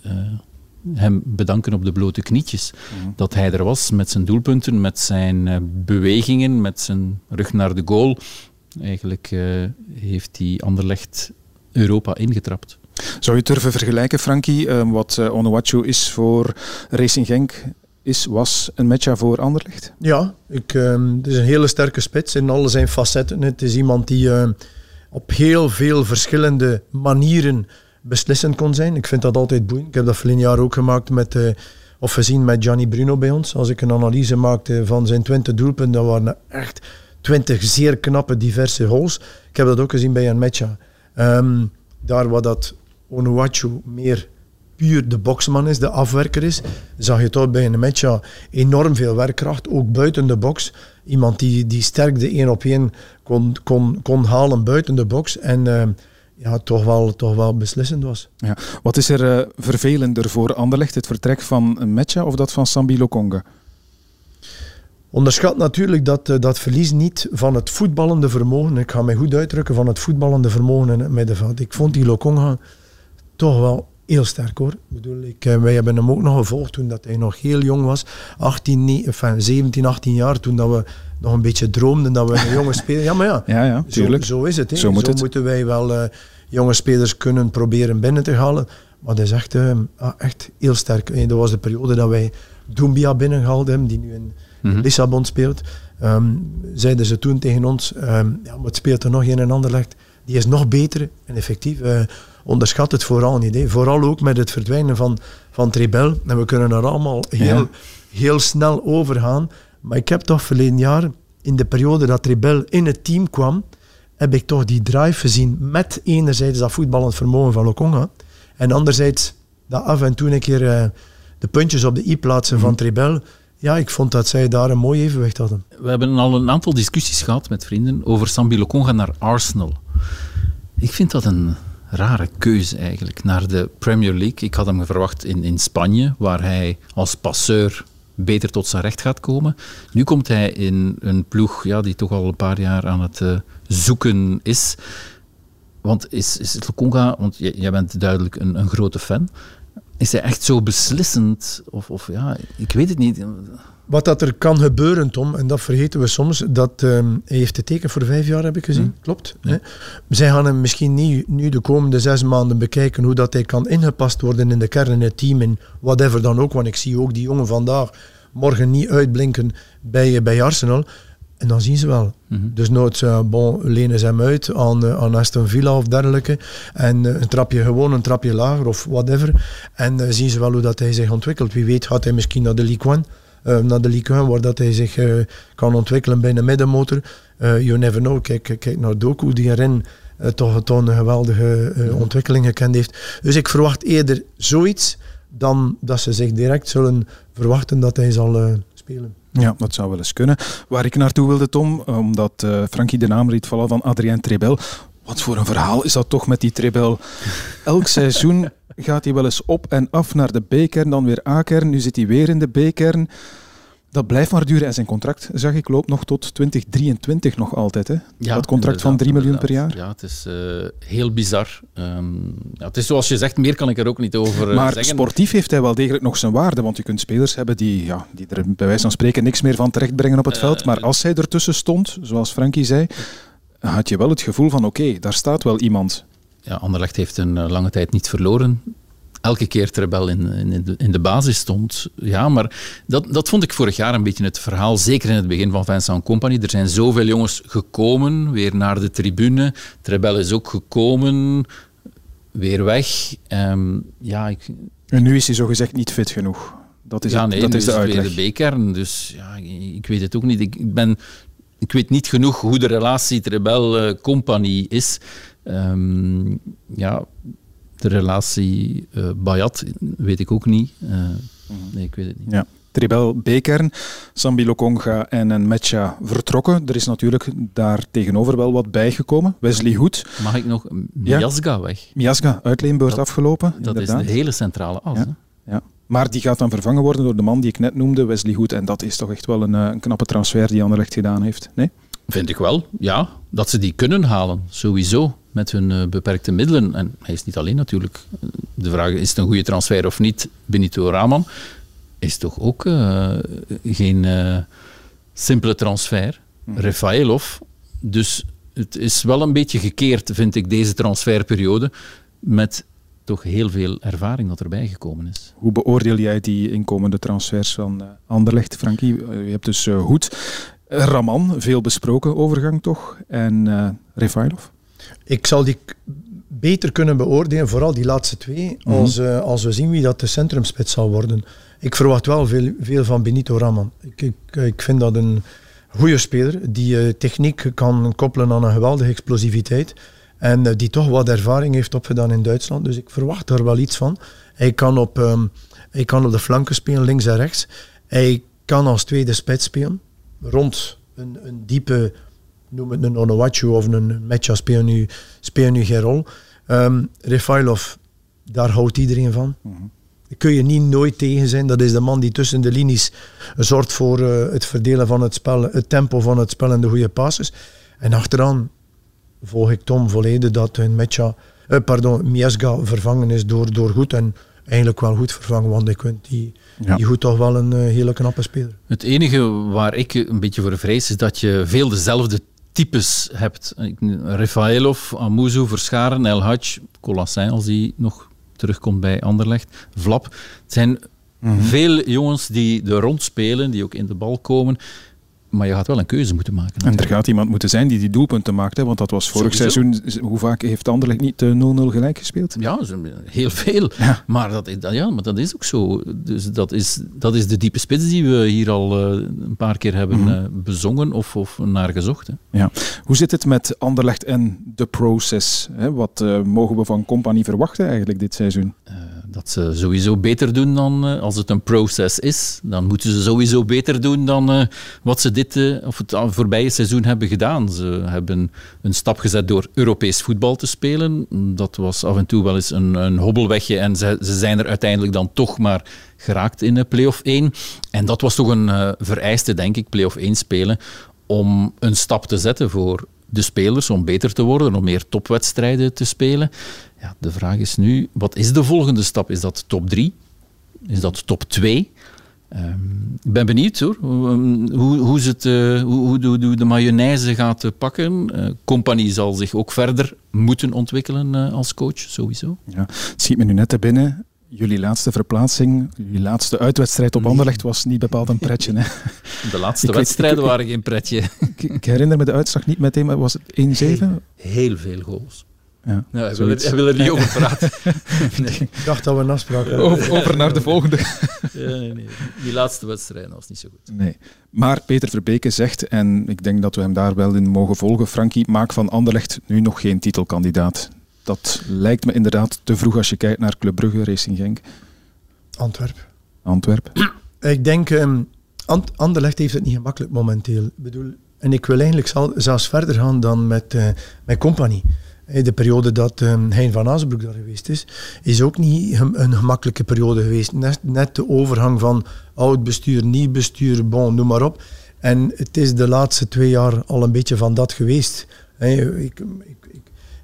hem bedanken op de blote knietjes. Mhm. Dat hij er was met zijn doelpunten, met zijn uh, bewegingen, met zijn rug naar de goal. Eigenlijk uh, heeft hij Anderlecht Europa ingetrapt. Zou je durven vergelijken, Frankie, wat uh, Onuachu is voor Racing Genk is, was een matcha voor Anderlecht? Ja, ik, uh, het is een hele sterke spits in alle zijn facetten. Het is iemand die uh, op heel veel verschillende manieren beslissend kon zijn. Ik vind dat altijd boeiend. Ik heb dat verleden jaar ook gemaakt met, uh, of gezien met Gianni Bruno bij ons. Als ik een analyse maakte van zijn 20 doelpunten, dat waren echt 20 zeer knappe, diverse goals. Ik heb dat ook gezien bij een matcha. Um, daar waar dat Onuachu meer puur de boksman is, de afwerker is, zag je toch bij een match enorm veel werkkracht, ook buiten de box. Iemand die, die sterk de één op één kon, kon, kon halen buiten de box en uh, ja, toch, wel, toch wel beslissend was. Ja. Wat is er uh, vervelender voor Anderlecht, het vertrek van match of dat van Sambilo Conga? Onderschat natuurlijk dat, uh, dat verlies niet van het voetballende vermogen. Ik ga mij goed uitdrukken van het voetballende vermogen in het middenveld. Ik vond die Lokonga toch wel heel sterk hoor. Ik bedoel, ik, eh, wij hebben hem ook nog gevolgd toen dat hij nog heel jong was. 18, 9, enfin, 17, 18 jaar. Toen dat we nog een beetje droomden dat we een jonge speler... Ja, maar ja, ja, ja tuurlijk. Zo, zo is het. Zo, moet zo moeten wij wel uh, jonge spelers kunnen proberen binnen te halen. Maar dat is echt, uh, echt heel sterk. En dat was de periode dat wij Doumbia binnengehaald hebben, die nu in mhm. Lissabon speelt. Um, zeiden ze toen tegen ons, um, ja, maar het speelt er nog een en ander legt. Die is nog beter en effectief. Uh, onderschat het vooral niet. Hè. Vooral ook met het verdwijnen van, van Trebel. En we kunnen er allemaal heel, heel snel over gaan. Maar ik heb toch verleden jaar, in de periode dat Trebel in het team kwam, heb ik toch die drive gezien met enerzijds dat voetballend vermogen van Lokonga en anderzijds dat af en toe een keer uh, de puntjes op de i plaatsen van mhm. Trebel. Ja, ik vond dat zij daar een mooi evenwicht hadden. We hebben al een aantal discussies gehad met vrienden over Sambi Lokonga naar Arsenal. Ik vind dat een rare keuze eigenlijk, naar de Premier League. Ik had hem verwacht in, in Spanje, waar hij als passeur beter tot zijn recht gaat komen. Nu komt hij in een ploeg ja, die toch al een paar jaar aan het uh, zoeken is. Want is, is Lukonga, want jij bent duidelijk een, een grote fan, is hij echt zo beslissend? Of, of ja, ik weet het niet. Wat dat er kan gebeuren, Tom, en dat vergeten we soms, dat um, hij heeft het teken voor vijf jaar, heb ik gezien. Mm. Klopt. Hè? Zij gaan hem misschien niet nu de komende zes maanden bekijken hoe dat hij kan ingepast worden in de kern, in het team, in whatever dan ook. Want ik zie ook die jongen vandaag morgen niet uitblinken bij, bij Arsenal. En dan zien ze wel. Mhm. Dus nooit, uh, bon, lenen ze hem uit aan, uh, aan Aston Villa of dergelijke. En uh, een trapje gewoon, een trapje lager of whatever. En zien ze wel hoe dat hij zich ontwikkelt. Wie weet gaat hij misschien naar de Ligue 1. Naar de Ligue 1, waar dat hij zich kan ontwikkelen bij een middenmotor. you never know. Kijk, kijk naar Doku, die erin toch, toch een geweldige ontwikkeling gekend heeft. Dus ik verwacht eerder zoiets dan dat ze zich direct zullen verwachten dat hij zal spelen. Ja, dat zou wel eens kunnen. Waar ik naartoe wilde, Tom, omdat Frankie de naam riet vallen van Adrien Trebel. Wat voor een verhaal is dat toch met die Trebel? Elk seizoen gaat hij wel eens op en af naar de B-kern, dan weer A-kern. Nu zit hij weer in de B-kern dat blijft maar duren. En zijn contract, zag ik, loopt nog tot 2023 nog altijd. Hè? Ja, dat contract van 3 miljoen per jaar. Ja, het is uh, heel bizar. Um, ja, het is zoals je zegt, meer kan ik er ook niet over uh, maar zeggen. sportief heeft hij wel degelijk nog zijn waarde. Want je kunt spelers hebben die, ja, die er bij wijze van spreken niks meer van terechtbrengen op het uh, veld. Maar als hij ertussen stond, zoals Frankie zei, had je wel het gevoel van oké, okay, daar staat wel iemand. Ja, Anderlecht heeft een lange tijd niet verloren elke keer Trebel in, in, de, in de basis stond. Ja, maar dat, dat vond ik vorig jaar een beetje het verhaal, zeker in het begin van Vincent Company. Er zijn zoveel jongens gekomen, weer naar de tribune. Trebel is ook gekomen, weer weg. Um, ja, ik, en nu is hij zogezegd niet fit genoeg. Dat is, ja, nee, dat is de uitleg. de B-kern, dus ja, ik weet het ook niet. Ik, ben, ik weet niet genoeg hoe de relatie Trebel-Company is. Um, ja, de relatie uh, Bayat weet ik ook niet. Uh, nee, ik weet het niet. Ja. Tribel B-kern, Sambi Lokonga en een Metja vertrokken. Er is natuurlijk daar tegenover wel wat bijgekomen. Wesley Hoed. Mag ik nog? Miasga ja. weg. Miasga, uitleenbeurt afgelopen. Dat inderdaad. is de hele centrale as. Ja. ja. Maar die gaat dan vervangen worden door de man die ik net noemde, Wesley Hoed. En dat is toch echt wel een, eh, een knappe transfer die Anderlecht gedaan heeft. Nee? Vind ik wel, ja. Dat ze die kunnen halen, sowieso met hun uh, beperkte middelen. En hij is niet alleen natuurlijk. De vraag is het een goede transfer of niet. Benito Raman is toch ook uh, geen uh, simpele transfer. Mm. Refaelov. Dus het is wel een beetje gekeerd, vind ik, deze transferperiode. Met toch heel veel ervaring dat erbij gekomen is. Hoe beoordeel jij die inkomende transfers van Anderlecht, Frankie? Je hebt dus Hoed, Raman, veel besproken overgang toch, en uh, Refailov? Ik zal die beter kunnen beoordelen, vooral die laatste twee, mhm. als, uh, als we zien wie dat de centrumspits zal worden. Ik verwacht wel veel, veel van Benito Raman. Ik, ik, ik vind dat een goede speler die uh, techniek kan koppelen aan een geweldige explosiviteit. En uh, die toch wat ervaring heeft opgedaan in Duitsland. Dus ik verwacht daar wel iets van. Hij kan op, um, hij kan op de flanken spelen, links en rechts. Hij kan als tweede spits spelen. Rond een, een diepe noem het een Onowachu of een Metja spelen nu, spelen nu geen rol. Um, Refailov, daar houdt iedereen van. Mm kun je niet nooit tegen zijn. Dat is de man die tussen de linies zorgt voor uh, het verdelen van het spel, het tempo van het spel en de goede passes. En achteraan volg ik Tom volledig dat een Metja, uh, pardon, Miesga vervangen is door, door goed. En eigenlijk wel goed vervangen, want ik vind die, ja. die goed toch wel een uh, hele knappe speler. Het enige waar ik een beetje voor vrees is dat je veel dezelfde types hebt. Rafaelov, Amuzu, Verscharen, El Hadj, Colassin als die nog terugkomt bij Anderlecht, Vlap. Het zijn mhm. veel jongens die er rond spelen, die ook in de bal komen. Maar je gaat wel een keuze moeten maken. En er gaat iemand moeten zijn die die doelpunten maakt. Hè? Want dat was vorig seizoen. Hoe vaak heeft Anderlecht niet 0-0 eh, gelijk gespeeld? Ja, heel veel. Maar, dat, ja, maar dat is ook zo. Dus dat is, dat is de diepe spits die we hier al uh, een paar keer hebben mm bezongen of, of naar gezocht. Hè. Ja. Hoe zit het met Anderlecht en de process? Hè? Wat uh, mogen we van Compagnie verwachten eigenlijk dit seizoen? Dat ze sowieso beter doen dan als het een proces is. Dan moeten ze sowieso beter doen dan wat ze dit uh, of het voorbije seizoen hebben gedaan. Ze hebben een stap gezet door Europees voetbal te spelen. Dat was af en toe wel eens een, een hobbelwegje en ze, ze zijn er uiteindelijk dan toch maar geraakt in de play-off 1. En dat was toch een vereiste, denk ik, play-off 1 spelen om een stap te zetten voor de spelers om beter te worden, om meer topwedstrijden te spelen. Ja, de vraag is nu, wat is de volgende stap? Is dat top 3? Is dat top 2? Ehm, ik ben benieuwd hoor, hoe, hoe, het, uh, hoe, hoe, de mayonaise gaat uh, pakken. Uh, Compagnie zal zich ook verder moeten ontwikkelen als coach, sowieso. Ja, het schiet me nu net te binnen. Jullie laatste verplaatsing, jullie laatste uitwedstrijd op nee. Anderlecht was niet bepaald een pretje. Hè? De laatste wedstrijden waren geen pretje. Ik, herinner me de uitslag niet meteen, maar was het 1-7? Heel, heel veel goals. Ja, hij, wil er, hij, wil er, niet over praten. nee. Ik dacht dat we een afspraak hadden. Over, over naar de volgende. ja, nee, nee. Die laatste wedstrijd was niet zo goed. Nee. Maar Peter Verbeke zegt, en ik denk dat we hem daar wel in mogen volgen, Frankie, maak van Anderlecht nu nog geen titelkandidaat. Dat lijkt me inderdaad te vroeg als je kijkt naar Club Brugge, Racing Genk. Antwerp. Antwerp. Ik denk, um, Anderlecht heeft het niet gemakkelijk momenteel. Ik bedoel, en ik wil eigenlijk zelfs verder gaan dan met, uh, met Compagnie. De periode dat um, Hein van Azenbroek daar geweest is, is ook niet een gemakkelijke periode geweest. Net, net de overgang van oud bestuur, nieuw bestuur, bon, noem maar op. En het is de laatste twee jaar al een beetje van dat geweest. ik, ik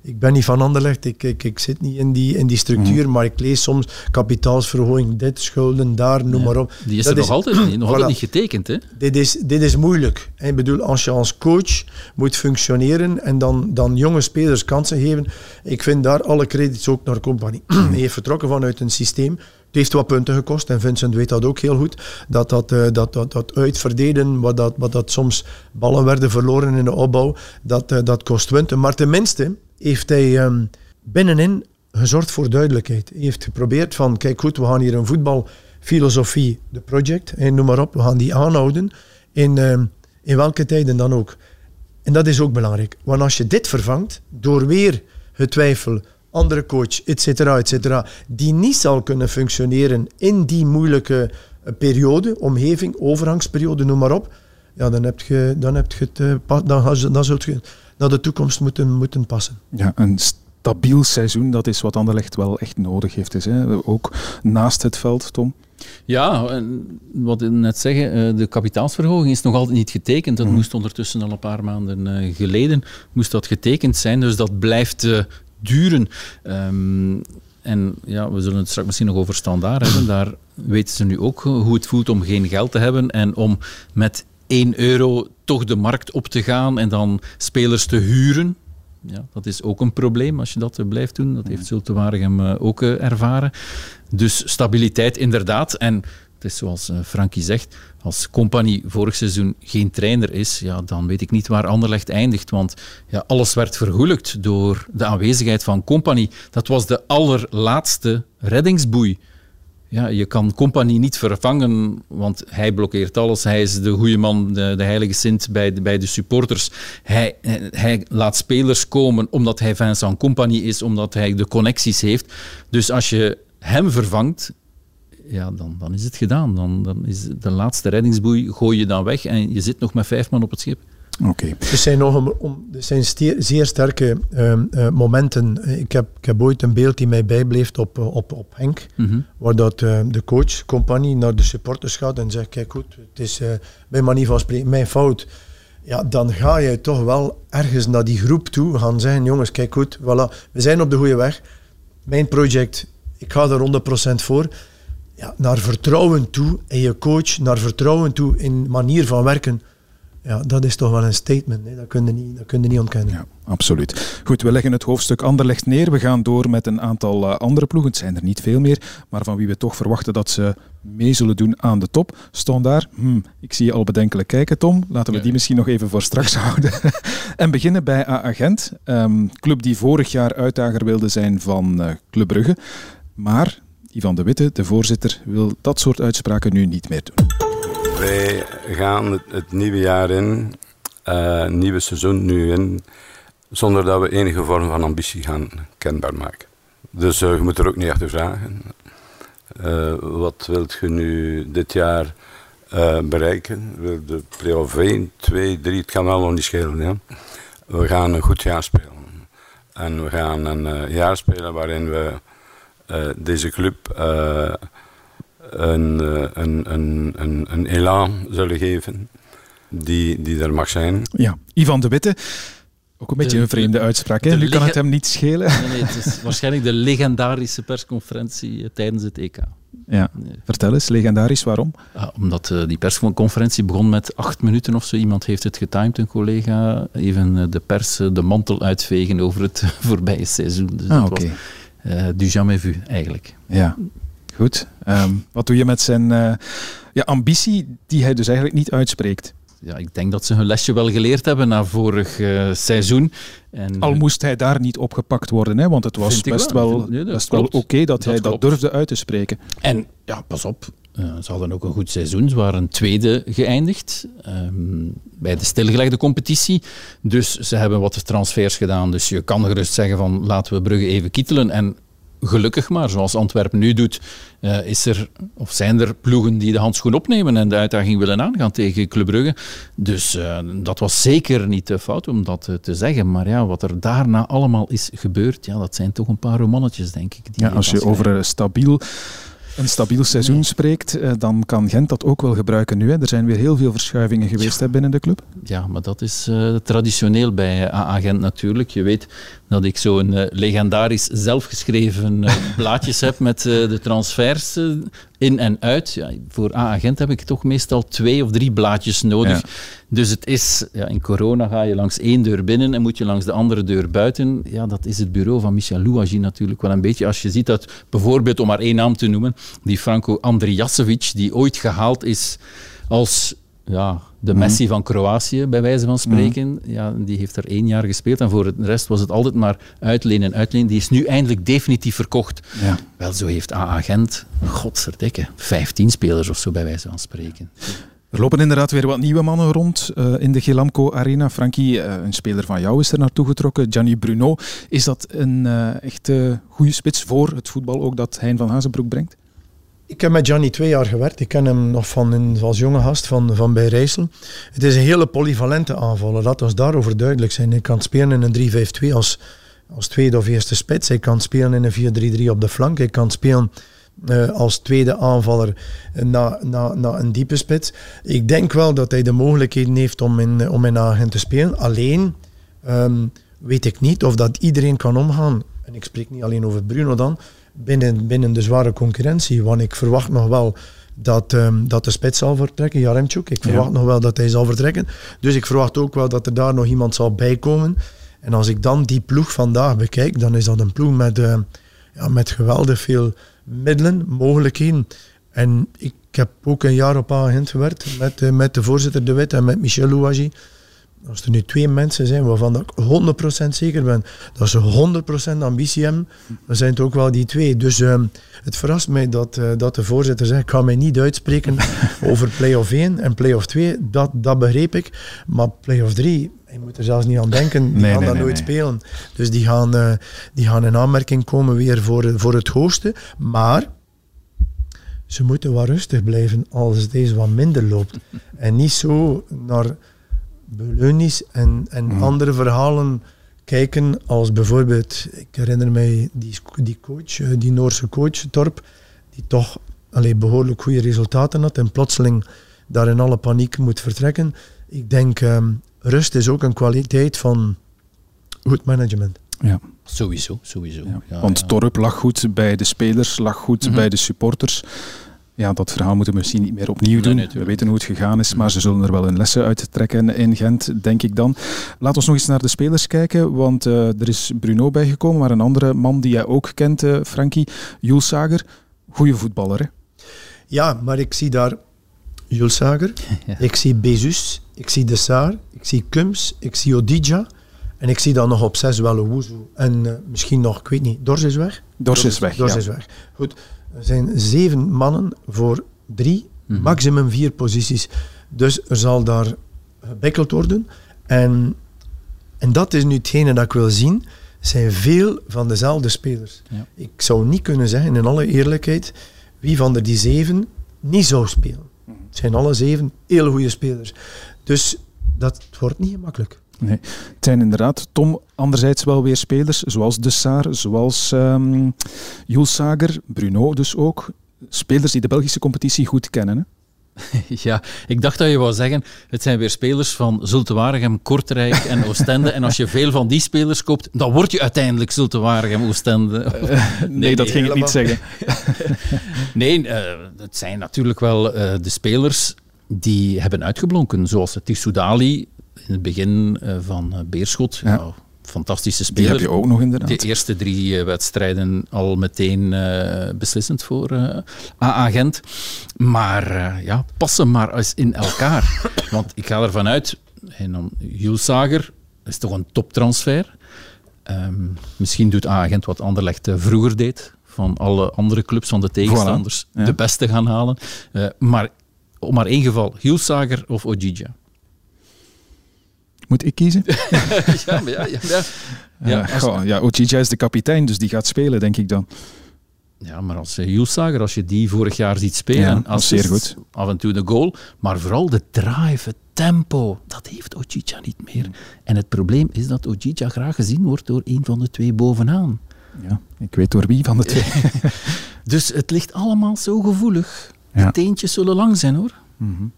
ben niet van Anderlecht, ik, ik, ik zit niet in die, in die structuur, mhm. maar ik lees soms kapitaalsverhoging, dit, schulden, daar, noem maar op. Die is er nog, altijd, niet, nog altijd niet getekend. Hè? Dit, is, dit is moeilijk. Ik bedoel, als je als coach moet functioneren en dan, dan jonge spelers kansen geven, ik vind daar alle credits ook naar compagnie. Hij heeft vertrokken vanuit een systeem het heeft wat punten gekost en Vincent weet dat ook heel goed. Dat dat, uh, dat, dat, dat uitverdelen, wat dat, wat dat soms ballen werden verloren in de opbouw, dat, uh, dat kost punten. Maar tenminste heeft hij um, binnenin gezorgd voor duidelijkheid. Hij heeft geprobeerd van, kijk goed, we gaan hier een voetbalfilosofie, de project, en noem maar op, we gaan die aanhouden in, um, in welke tijden dan ook. En dat is ook belangrijk. Want als je dit vervangt door weer getwijfel, andere coach, et cetera, et cetera, die niet zal kunnen functioneren in die moeilijke eh, periode, omgeving, overgangsperiode, noem maar op, ja, dan heb je, dan heb je het, uh, dan, dan zult je naar de toekomst moeten, moeten passen. Ja, een stabiel seizoen, dat is wat Anderlecht wel echt nodig heeft. Is, hè? Ook naast het veld, Tom. Ja, en wat ik net zeggen, eh, de kapitaalsverhoging is nog altijd niet getekend. Dat mhm. moest ondertussen al een paar maanden geleden moest dat getekend zijn. Dus dat blijft duren. Ehm, en ja, we zullen het straks misschien nog over standaard hebben. Daar weten ze nu ook hoe het voelt om geen geld te hebben en om met 1 euro toch de markt op te gaan en dan spelers te huren. Ja, dat is ook een probleem als je dat blijft doen. Dat heeft Zulte Waregem eh, ook eh, ervaren. Dus stabiliteit inderdaad. En het is zoals eh, Frankie zegt, als Compagnie vorig seizoen geen trainer is, ja, dan weet ik niet waar Anderlecht eindigt. Want ja, alles werd vergoelijkt door de aanwezigheid van Compagnie. Dat was de allerlaatste reddingsboei. Ja, je kan Compagnie niet vervangen, want hij blokkeert alles. Hij is de goede man, de, de heilige Sint bij de, bij de supporters. Hij, hij laat spelers komen omdat hij Vincent Compagnie is, omdat hij de connecties heeft. Dus als je hem vervangt, ja, dan, dan is het gedaan. Dan, dan is de laatste reddingsboei gooi je dan weg en je zit nog met vijf man op het schip. Oké. Er zijn, nog een, er zijn zeer sterke ehm, eh, momenten. Ik heb, ik heb ooit een beeld die mij bijbleef op, eh, op, op Henk, mhm. waar dat, uh, de coach, compagnie, naar de supporters gaat en zegt, kijk goed, het is uh, bij manier van spreken mijn fout. Ja, dan ga je toch wel ergens naar die groep toe gaan zeggen, jongens, kijk goed, voilà, we zijn op de goede weg. Mijn project, ik ga er 100% voor ja, naar vertrouwen toe in je coach, naar vertrouwen toe in manier van werken. Ja, dat is toch wel een statement. Hè. Dat kun je niet, dat kun je niet ontkennen. Ja, absoluut. Goed, we leggen het hoofdstuk Anderlecht neer. We gaan door met een aantal uh, andere ploegen. Het zijn er niet veel meer, maar van wie we toch verwachten dat ze mee zullen doen aan de top. Stond daar, hm, ik zie je al bedenkelijk kijken, Tom. Laten we die misschien nog even voor straks houden. en beginnen bij A Agent, um, club die vorig jaar uitdager wilde zijn van uh, Club Brugge. Maar Ivan de Witte, de voorzitter, wil dat soort uitspraken nu niet meer doen. Wij gaan het, nieuwe jaar in, uh, nieuwe seizoen nu in, zonder dat we enige vorm van ambitie gaan kenbaar maken. Dus uh, je moet er ook niet achter vragen. Uh, wat wilt je nu dit jaar bereiken? Wil de play-off 1, 2, 3, het kan allemaal niet schelen. Ja? We gaan een goed jaar spelen. En we gaan een jaar spelen waarin we deze club een, eh, een, een, een, een elan zullen geven die, die er mag zijn. Ja, Ivan de Witte. Ook een beetje een vreemde uitspraak. Hè? Nu kan het hem niet schelen. Nee, nee, het is waarschijnlijk de legendarische persconferentie eh, tijdens het EK. Ja, vertel eens, legendarisch, waarom? Ja, omdat uh, die persconferentie begon met acht minuten of zo. Iemand heeft het getimed, een collega. Even de pers de mantel uitvegen over het voorbije seizoen. Dus ah, oké. Okay. Uh, du jamais vu, eigenlijk. Ja, Goed. Um, wat doe je met zijn uh, ja, ambitie die hij dus eigenlijk niet uitspreekt? Ja, ik denk dat ze hun lesje wel geleerd hebben na vorig uh, seizoen. En, Al moest hij daar niet opgepakt worden, hè? want het was best wel, wel, nee, best wel oké okay dat, dat, hij klopt. dat durfde uit te spreken. En ja, pas op, uh, ze hadden ook een goed seizoen. Ze waren tweede geëindigd um, bij de stilgelegde competitie. Dus ze hebben wat transfers gedaan. Dus je kan gerust zeggen van laten we Brugge even kietelen. En gelukkig maar, zoals Antwerpen nu doet, uh, is er, of zijn er ploegen die de handschoen opnemen en de uitdaging willen aangaan tegen Club Brugge. Dus uh, dat was zeker niet de fout om dat te zeggen. Maar ja, wat er daarna allemaal is gebeurd, ja, dat zijn toch een paar romannetjes, denk ik. Die ja, als je over stabiel een stabiel seizoen spreekt, dan kan Gent dat ook wel gebruiken nu. Hè. Er zijn weer heel veel verschuivingen geweest ja. hè, binnen de club. Ja, maar dat is uh, traditioneel bij AA Gent natuurlijk. Je weet dat ik zo'n uh, legendarisch zelfgeschreven uh, blaadjes heb met de transfers in en uit. Ja, voor AA Gent heb ik toch meestal twee of drie blaadjes nodig. Ja. Dus het is, ja, in corona ga je langs één deur binnen en moet je langs de andere deur buiten. Ja, dat is het bureau van Michel Louagie natuurlijk wel een beetje. Als je ziet dat, bijvoorbeeld om maar één naam te noemen, die Franco Andrijasevic, die ooit gehaald is als ja, de Messi van Kroatië, bij wijze van spreken. Mm. Ja, die heeft er één jaar gespeeld en voor de rest was het altijd maar uitlenen en uitlenen. Die is nu eindelijk definitief verkocht. Ja. Wel, zo heeft AA Gent, godverdikke, 15 spelers of zo, bij wijze van spreken. Er lopen inderdaad weer wat nieuwe mannen rond uh, in de Gelamco Arena. Frankie, uh, een speler van jou is er naartoe getrokken, Gianni Bruno. Is dat een uh, echte goede spits voor het voetbal ook dat Hein van Hazenbroek brengt? Ik heb met Gianni twee jaar gewerkt. Ik ken hem nog van als jonge gast van, van bij Rijssel. Het is een hele polyvalente aanvaller. Laat ons daarover duidelijk zijn. Hij kan spelen in een 3-5-2 als, als tweede of eerste spits. Hij kan spelen in een 4-3-3 op de flank. Hij kan spelen uh, als tweede aanvaller naar na, na een diepe spits. Ik denk wel dat hij de mogelijkheden heeft om in, om in Agen te spelen. Alleen um, weet ik niet of dat iedereen kan omgaan. En ik spreek niet alleen over Bruno dan binnen, binnen de zware concurrentie. Want ik verwacht nog wel dat, um, dat de spits zal vertrekken, Jaremchuk. Ik verwacht ja. nog wel dat hij zal vertrekken. Dus ik verwacht ook wel dat er daar nog iemand zal bijkomen. En als ik dan die ploeg vandaag bekijk, dan is dat een ploeg met, uh, ja, met geweldig veel middelen, mogelijkheden. En ik heb ook een jaar op agent gewerkt met, uh, met de voorzitter De Wit en met Michel Louagie. Als er nu twee mensen zijn waarvan ik 100% zeker ben dat ze 100% ambitie hebben, dan zijn het ook wel die twee. Dus uh, het verrast mij dat, uh, dat de voorzitter zegt, ik ga mij niet uitspreken over play-off 1 en play-off 2. Dat, dat begreep ik. Maar play-off 3, je moet er zelfs niet aan denken, die nee, gaan nee, dat nee, nooit spelen. Dus die gaan, uh, die gaan in aanmerking komen weer voor, voor het hoogste. Maar ze moeten wat rustig blijven als deze wat minder loopt. En niet zo naar Beleunis en, en Mhm. mm. andere verhalen kijken als bijvoorbeeld, ik herinner mij die, die coach, eh, die Noorse coach, Torp, die toch allee, behoorlijk goede resultaten had en plotseling daar in alle paniek moet vertrekken. Ik denk, um, rust is ook een kwaliteit van goed management. Ja. Sowieso, sowieso. Ja. Ja, Want ja. Torp lag goed bij de spelers, lag goed Mhm. bij de supporters. Ja, dat verhaal moeten we misschien niet meer opnieuw doen. we weten hoe het gegaan is, maar ze zullen er wel een lessen uit trekken in Gent, denk ik dan. Laten we nog eens naar de spelers kijken, want uh, er is Bruno bijgekomen, maar een andere man die jij ook kent, uh, Frankie, Jules Sager. Goeie voetballer, hè? Ja, maar ik zie daar Jules Sager, ja. ik zie Bezus, ik zie De Saar, ik zie Kums, ik zie Odidja. En ik zie dan nog op zes wel Woezu. En uh, misschien nog, ik weet niet, Dors is weg? Dors is weg, Dors ja. is weg. Goed, er zijn zeven mannen voor drie, mm -hmm. maximum vier posities. Dus er zal daar gebekkeld worden. En, en dat is nu hetgene dat ik wil zien. zijn veel van dezelfde spelers. Ja. Ik zou niet kunnen zeggen, in alle eerlijkheid, wie van de die zeven niet zou spelen. Het zijn alle zeven heel goede spelers. Dus dat wordt niet gemakkelijk. Nee. Het zijn inderdaad, Tom, anderzijds wel weer spelers zoals De Saar, zoals um, Jules Sager, Bruno dus ook. Spelers die de Belgische competitie goed kennen. Hè? Ja, ik dacht dat je wou zeggen, het zijn weer spelers van Zulte Waregem, Kortrijk en Oostende. en als je veel van die spelers koopt, dan word je uiteindelijk Zulte Waregem, Oostende. Uh, nee, nee, dat ging ik niet zeggen. nee, uh, het zijn natuurlijk wel uh, de spelers die hebben uitgeblonken, zoals Tissoudali in het begin uh, van uh, Beerschot. Ja. Nou, fantastische speler. Die heb je ook nog inderdaad. De eerste drie uh, wedstrijden al meteen beslissend voor AA Gent. Maar ja, passen maar eens in elkaar. Want ik ga ervan uit, en dan Jules Sager is toch een toptransfer. Um, misschien doet AA Gent wat Anderlecht vroeger deed. Van alle andere clubs van de tegenstanders voilà. ja. de beste gaan halen. maar om maar één geval, Jules Sager of Ojija. Moet ik kiezen? ja, maar ja, ja, ja. Ja, als... goh, ja, Ochija is de kapitein, dus die gaat spelen, denk ik dan. Ja, maar als uh, Sager, als je die vorig jaar ziet spelen, ja, als zeer goed. af en toe de goal, maar vooral de drive, het tempo, dat heeft Ochija niet meer. Mm. En het probleem is dat Ochija graag gezien wordt door een van de twee bovenaan. Ja, ik weet door wie van de twee. dus het ligt allemaal zo gevoelig. Ja. De teentjes zullen lang zijn, hoor. Mm -hmm.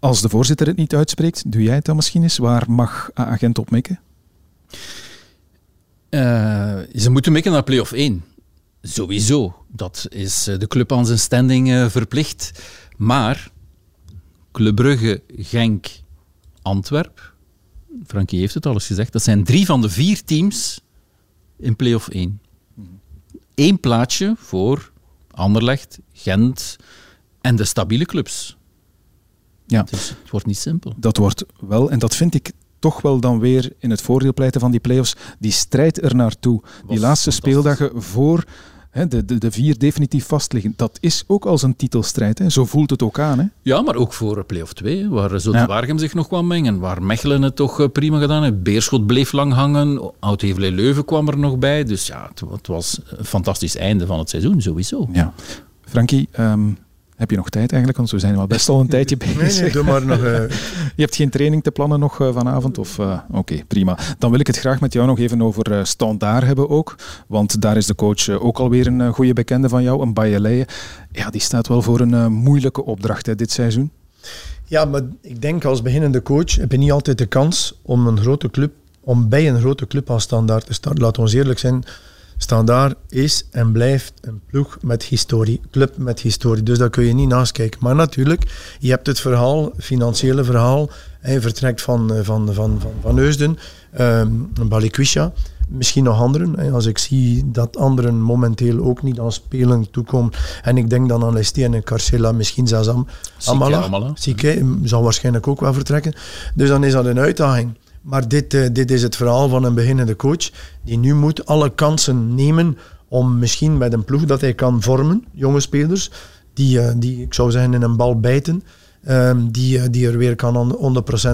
Als de voorzitter het niet uitspreekt, doe jij het dan misschien eens? Waar mag agent op mikken? Uh, ze moeten mikken naar play-off 1. Sowieso. Dat is de club aan zijn standing uh, verplicht. Maar Club Brugge, Genk, Antwerp, Frankie heeft het al eens gezegd, dat zijn drie van de vier teams in play-off 1. Eén plaatsje voor Anderlecht, Gent en de stabiele clubs. Ja. Dus het wordt niet simpel. Dat wordt wel, en dat vind ik toch wel dan weer in het voordeel pleiten van die play-offs, die strijd er naartoe. Die laatste speeldagen voor hè, de, de, de vier definitief vastliggen. Dat is ook als een titelstrijd. Hè. Zo voelt het ook aan. Hè. Ja, maar ook voor play-off 2, waar Waregem ja. zich nog kwam mengen. Waar Mechelen het toch prima gedaan heeft. Beerschot bleef lang hangen. oud Leuven kwam er nog bij. Dus ja, het, het, was een fantastisch einde van het seizoen, sowieso. Ja. Frankie, um, heb je nog tijd eigenlijk? Want we zijn wel best al een tijdje bezig. Nee, nee, doe maar nog... Uh... Je hebt geen training te plannen nog uh, vanavond? Of, uh, Oké, okay, prima. Dan wil ik het graag met jou nog even over uh, Standaard hebben ook. Want daar is de coach ook alweer een goede bekende van jou, een Bayeleie. Ja, die staat wel voor een moeilijke opdracht hè, dit seizoen. Ja, maar ik denk als beginnende coach heb je niet altijd de kans om een grote club, om bij een grote club als Standaard te starten. Laten we eerlijk zijn, Standaard is en blijft een ploeg met historie, club met historie. Dus dat kun je niet naast kijken. Maar natuurlijk, je hebt het verhaal, financiële verhaal. Hij vertrekt van, van, van, van, van Eusden, um, Balikwisha. Misschien nog anderen. Als ik zie dat anderen momenteel ook niet aan spelen toekomen. En ik denk dan aan Lestien en Carcela, misschien zelfs Am Amala. Amala. Sieke zal waarschijnlijk ook wel vertrekken. Dus dan is dat een uitdaging. Maar dit, uh, dit is het verhaal van een beginnende coach die nu moet alle kansen nemen om misschien met een ploeg dat hij kan vormen, jonge spelers, die, uh, die ik zou zeggen in een bal bijten, um, die, uh, die er weer kan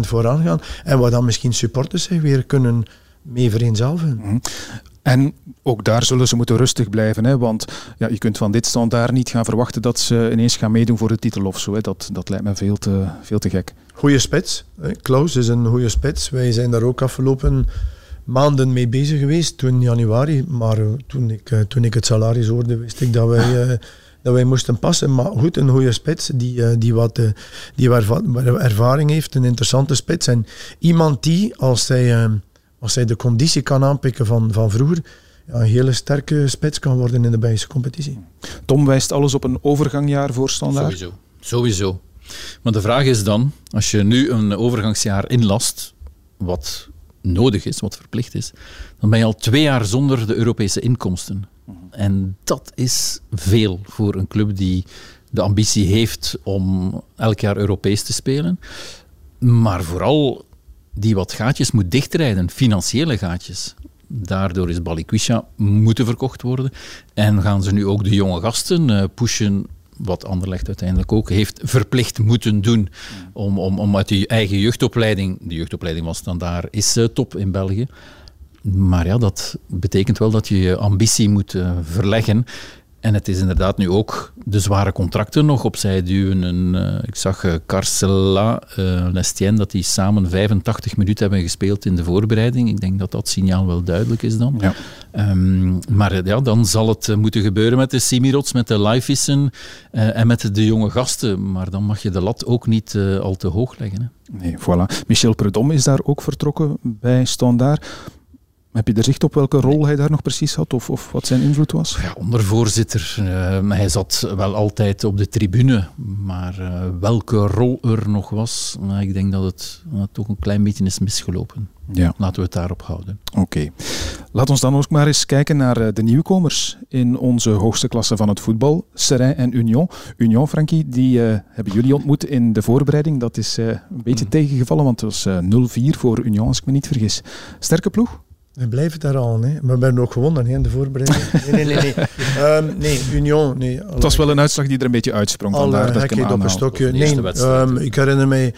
100% vooraan gaan en waar dan misschien supporters zich weer kunnen mee -hmm. En ook daar zullen ze moeten rustig blijven, hè? want ja, je kunt van dit standaard niet gaan verwachten dat ze ineens gaan meedoen voor de titel of zo. Hè? Dat, dat lijkt me veel te, veel te gek. Goeie spits. Klaus is een goede spits. Wij zijn daar ook afgelopen maanden mee bezig geweest, toen januari. Maar toen ik, toen ik het salaris hoorde, wist ik dat wij... Uh, dat wij moesten passen. Maar goed, een goede spits die, die wat die ervaring heeft, een interessante spits. En iemand die, als hij, als hij de conditie kan aanpikken van, van vroeger, ja, een hele sterke spits kan worden in de Belgische competitie. Tom wijst alles op een overgangjaar voor Standaard. Sowieso. Sowieso. Maar de vraag is dan, als je nu een overgangsjaar inlast, wat nodig is, wat verplicht is, dan ben je al twee jaar zonder de Europese inkomsten. En dat is veel voor een club die de ambitie heeft om elk jaar Europees te spelen. Maar vooral die wat gaatjes moet dichtrijden, financiële gaatjes. Daardoor is Balikwisha moeten verkocht worden. En gaan ze nu ook de jonge gasten uh, pushen wat Anderlecht uiteindelijk ook heeft verplicht moeten doen om, om, om uit die eigen jeugdopleiding, de jeugdopleiding was dan daar, is uh, top in België. Maar ja, dat betekent wel dat je je ambitie moet uh, verleggen. En het is inderdaad nu ook de zware contracten nog opzij duwen. En, uh, ik zag uh, Carcela, uh, Lestien, dat die samen 85 minuten hebben gespeeld in de voorbereiding. Ik denk dat dat signaal wel duidelijk is dan. Ja. Um, maar ja, dan zal het moeten gebeuren met de Simirots, met de Livevissen en met de jonge gasten. Maar dan mag je de lat ook niet al te hoog leggen. Hè. Nee, voilà. Michel Predom is daar ook vertrokken bij Standaard. Heb je er zicht op welke rol hij daar nog precies had of, of wat zijn invloed was? Ja, ondervoorzitter. Uh, hij zat wel altijd op de tribune, maar uh, welke rol er nog was, uh, ik denk dat het toch een klein beetje is misgelopen. Ja. Laten we het daarop houden. Oké. Okay. Laat ons dan ook maar eens kijken naar de nieuwkomers in onze hoogste klasse van het voetbal, Serrain en Union. Union, Frankie, die hebben jullie ontmoet in de voorbereiding. Dat is een beetje mm. tegengevallen, want het was 0-4 voor Union, als ik me niet vergis. Sterke ploeg? We blijven daar al, hè. maar we hebben ook gewonnen hè, in de voorbereiding. Nee, nee, nee. Nee, um, nee Union. Nee, het was wel een uitslag die er een beetje uitsprong. Vandaar dat ik hem op een stokje. Nee, um, ik herinner mij,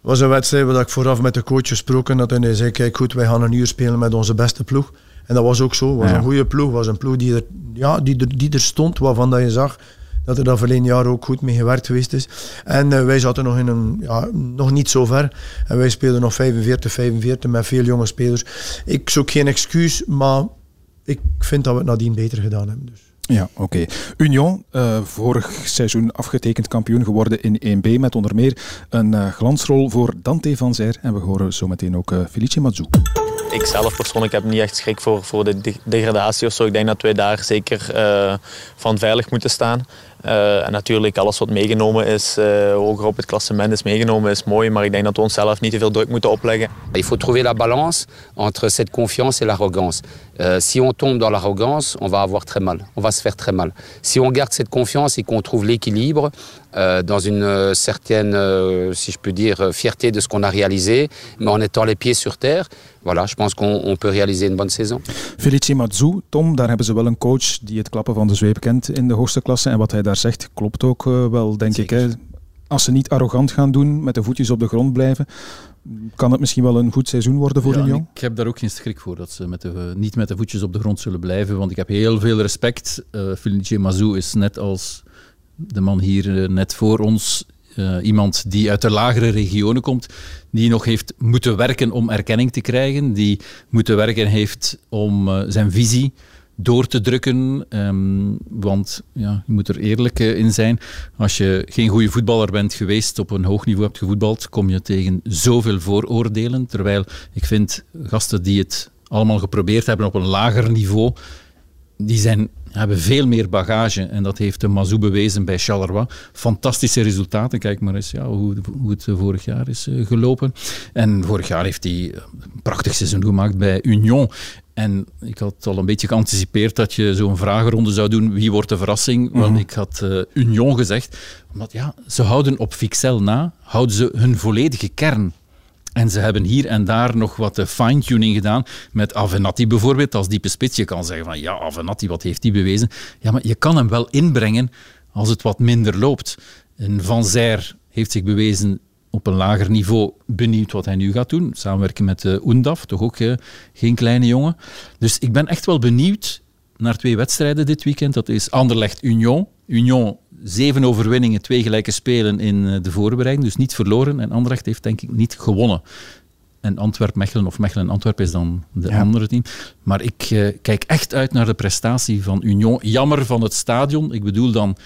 was een wedstrijd waar ik vooraf met de coach gesproken had. En hij zei, kijk goed, wij gaan een uur spelen met onze beste ploeg. En dat was ook zo. Het was ja. een goede ploeg. was een ploeg die er, ja, die, er, die er stond, waarvan dat je zag dat er dan verleden jaar ook goed mee gewerkt geweest is. En uh, wij zaten nog, in een, ja, nog niet zo ver. En wij speelden nog 45, 45 met veel jonge spelers. Ik zoek geen excuus, maar ik vind dat we het nadien beter gedaan hebben. Dus. Ja, oké. Okay. Union, uh, vorig seizoen afgetekend kampioen geworden in 1B met onder meer een uh, glansrol voor Dante van Zijr. En we horen zometeen ook uh, Felice Mazou. Ik zelf persoonlijk heb niet echt schrik voor, voor de degradatie of zo. Ik denk dat wij daar zeker van veilig moeten staan. Uh, en natuurlijk, alles wat meegenomen is, uh, hoger op het klassement is meegenomen, is mooi. Maar ik denk dat we onszelf niet te veel druk moeten opleggen. Il faut trouver la balance entre cette confiance et l'arrogance. Euh, si on tombe dans l'arrogance, on va avoir très mal. On va se faire très mal. Si on garde cette confiance et qu'on trouve l'équilibre euh, dans une euh, certaine, euh, si je peux dire, fierté de ce qu'on a réalisé, mais en étant les pieds sur terre, voilà, je pense qu'on peut réaliser une bonne saison. Felice Mazou, Tom, daar hebben ze wel een coach die het klappen van de zweep kent in de hoogste klasse. En wat hij daar zegt, klopt ook uh, wel, denk Zeker. ik. Hè? Als ze niet arrogant gaan doen, met de voetjes op de grond blijven, kan het misschien wel een goed seizoen worden voor ja, Union? Ik heb daar ook geen schrik voor, dat ze met de, niet met de voetjes op de grond zullen blijven. Want ik heb heel veel respect. Uh, Felice Mazou is net als de man hier uh, net voor ons uh, iemand die uit de lagere regionen komt, die nog heeft moeten werken om erkenning te krijgen, die moeten werken heeft om uh, zijn visie door te drukken. Um, want ja, je moet er eerlijk uh, in zijn. Als je geen goede voetballer bent geweest, op een hoog niveau hebt gevoetbald, kom je tegen zoveel vooroordelen. Terwijl ik vind gasten die het allemaal geprobeerd hebben op een lager niveau, die zijn hebben veel meer bagage. En dat heeft de Mazou bewezen bij Charleroi. Fantastische resultaten. Kijk maar eens ja, hoe, hoe het vorig jaar is uh, gelopen. En vorig jaar heeft hij een prachtig seizoen gemaakt bij Union. En ik had al een beetje geanticipeerd dat je zo'n vragenronde zou doen. Wie wordt de verrassing? Want mm -hmm. ik had uh, Union gezegd. Omdat ja, ze houden op Fixel na, houden ze hun volledige kern. En ze hebben hier en daar nog wat fine-tuning gedaan. Met Avenatti bijvoorbeeld, als diepe spits. Je kan zeggen van ja, Avenatti, wat heeft hij bewezen? Ja, maar je kan hem wel inbrengen als het wat minder loopt. En Van Zijr heeft zich bewezen op een lager niveau. Benieuwd wat hij nu gaat doen. Samenwerken met uh, toch ook uh, geen kleine jongen. Dus ik ben echt wel benieuwd naar twee wedstrijden dit weekend. Dat is Anderlecht-Union. Union, zeven overwinningen, twee gelijke spelen in de voorbereiding. Dus niet verloren. En Anderlecht heeft denk ik niet gewonnen. En Antwerp-Mechelen of Mechelen-Antwerp is dan de ja. andere team. Maar ik uh, kijk echt uit naar de prestatie van Union. Jammer van het stadion. Ik bedoel dan,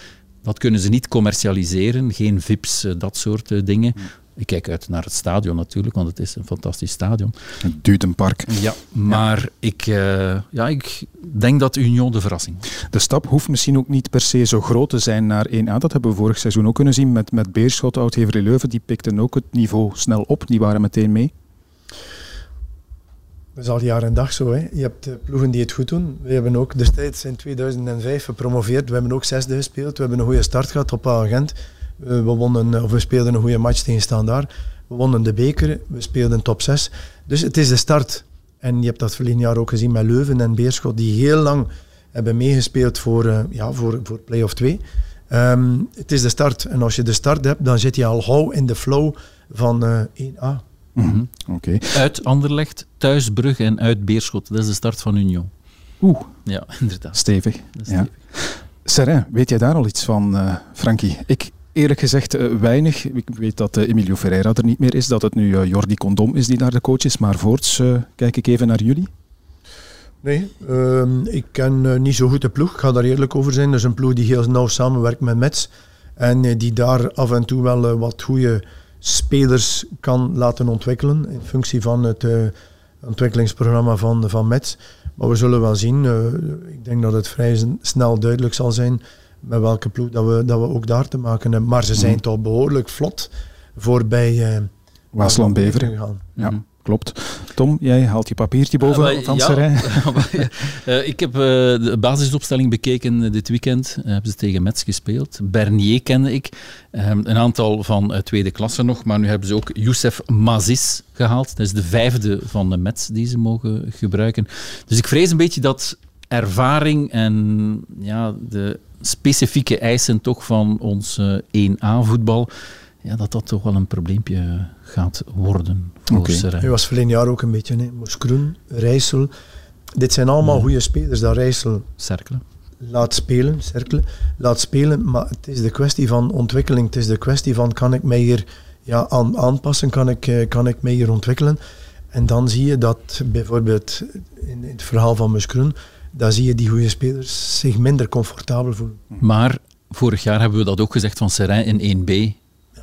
dat kunnen ze niet commercialiseren. Geen VIP's, uh, dat soort uh, dingen. Ik kijk uit naar het stadion natuurlijk, want het is een fantastisch stadion. Het Dudenpark. Ja, maar Ik, uh, ja, ik denk dat Union de verrassing De stap hoeft misschien ook niet per se zo groot te zijn naar 1A. Dat hebben we vorig seizoen ook kunnen zien met, met Beerschot, Oud-Heverlee Leuven. Die pikten ook het niveau snel op. Die waren meteen mee. Dat is al jaar en dag zo. Hè. Je hebt eh, ploegen die het goed doen. We hebben ook destijds in 2005 gepromoveerd. We hebben ook zesde gespeeld. We hebben een goede start gehad op Agent. We, wonnen, of we speelden een goede match tegen Standaard. We wonnen de beker. We speelden top 6. Dus het is de start. En je hebt dat verleden jaar ook gezien met Leuven en Beerschot, die heel lang hebben meegespeeld voor, uh, ja, voor, voor play-off 2. Ehm, het is de start. En als je de start hebt, dan zit je al gauw in de flow van uh, eh, 1A. Mm -hmm. Uit Anderlecht, thuis Brugge en uit Beerschot. Dat is de start van Union. Oeh. Ja, inderdaad. Stevig. Ja. Serrain, weet jij daar al iets van, uh, Frankie? Ik eerlijk gezegd uh, weinig. Ik weet dat uh, Emilio Ferreira er niet meer is, dat het nu Jordi Condom is die daar de coach is. Maar voorts kijk ik even naar jullie. Nee, ehm, ik ken niet zo goed de ploeg. Ik ga daar eerlijk over zijn. Dat is een ploeg die heel nauw samenwerkt met Mets. En die daar af en toe wel wat goede spelers kan laten ontwikkelen in functie van het ontwikkelingsprogramma van, van Mets. Maar we zullen wel zien. Ik denk dat het vrij snel duidelijk zal zijn met welke ploeg dat we, dat we ook daar te maken hebben. Maar ze zijn mm. toch behoorlijk vlot voorbij uh, Waasland Beveren gegaan. Ja. Mm klopt. Tom, jij haalt je papiertje boven uh, van ja, uh, Ik heb uh, de basisopstelling bekeken dit weekend. hebben ze tegen Metz gespeeld. Bernier kende ik. Ehm, een aantal van tweede klasse nog. Maar nu hebben ze ook Youssef Mazis gehaald. Dat is de vijfde van de Metz die ze mogen gebruiken. Dus ik vrees een beetje dat ervaring en ja, de specifieke eisen toch van ons 1A-voetbal ja, dat dat toch wel een probleempje gaat worden. Okay. Hij was verleden jaar ook een beetje, hè. Moskroen, Rijssel. Dit zijn allemaal ja. goede spelers, dat Rijssel... Cerkelen. Laat spelen, cerkelen, laat spelen, maar het is de kwestie van ontwikkeling. Het is de kwestie van, kan ik mij hier ja, aan, aanpassen, kan ik, eh, kan ik mij hier ontwikkelen? En dan zie je dat bijvoorbeeld in het verhaal van Muskroen, dan zie je die goede spelers zich minder comfortabel voelen. Maar vorig jaar hebben we dat ook gezegd van Serrain in 1B.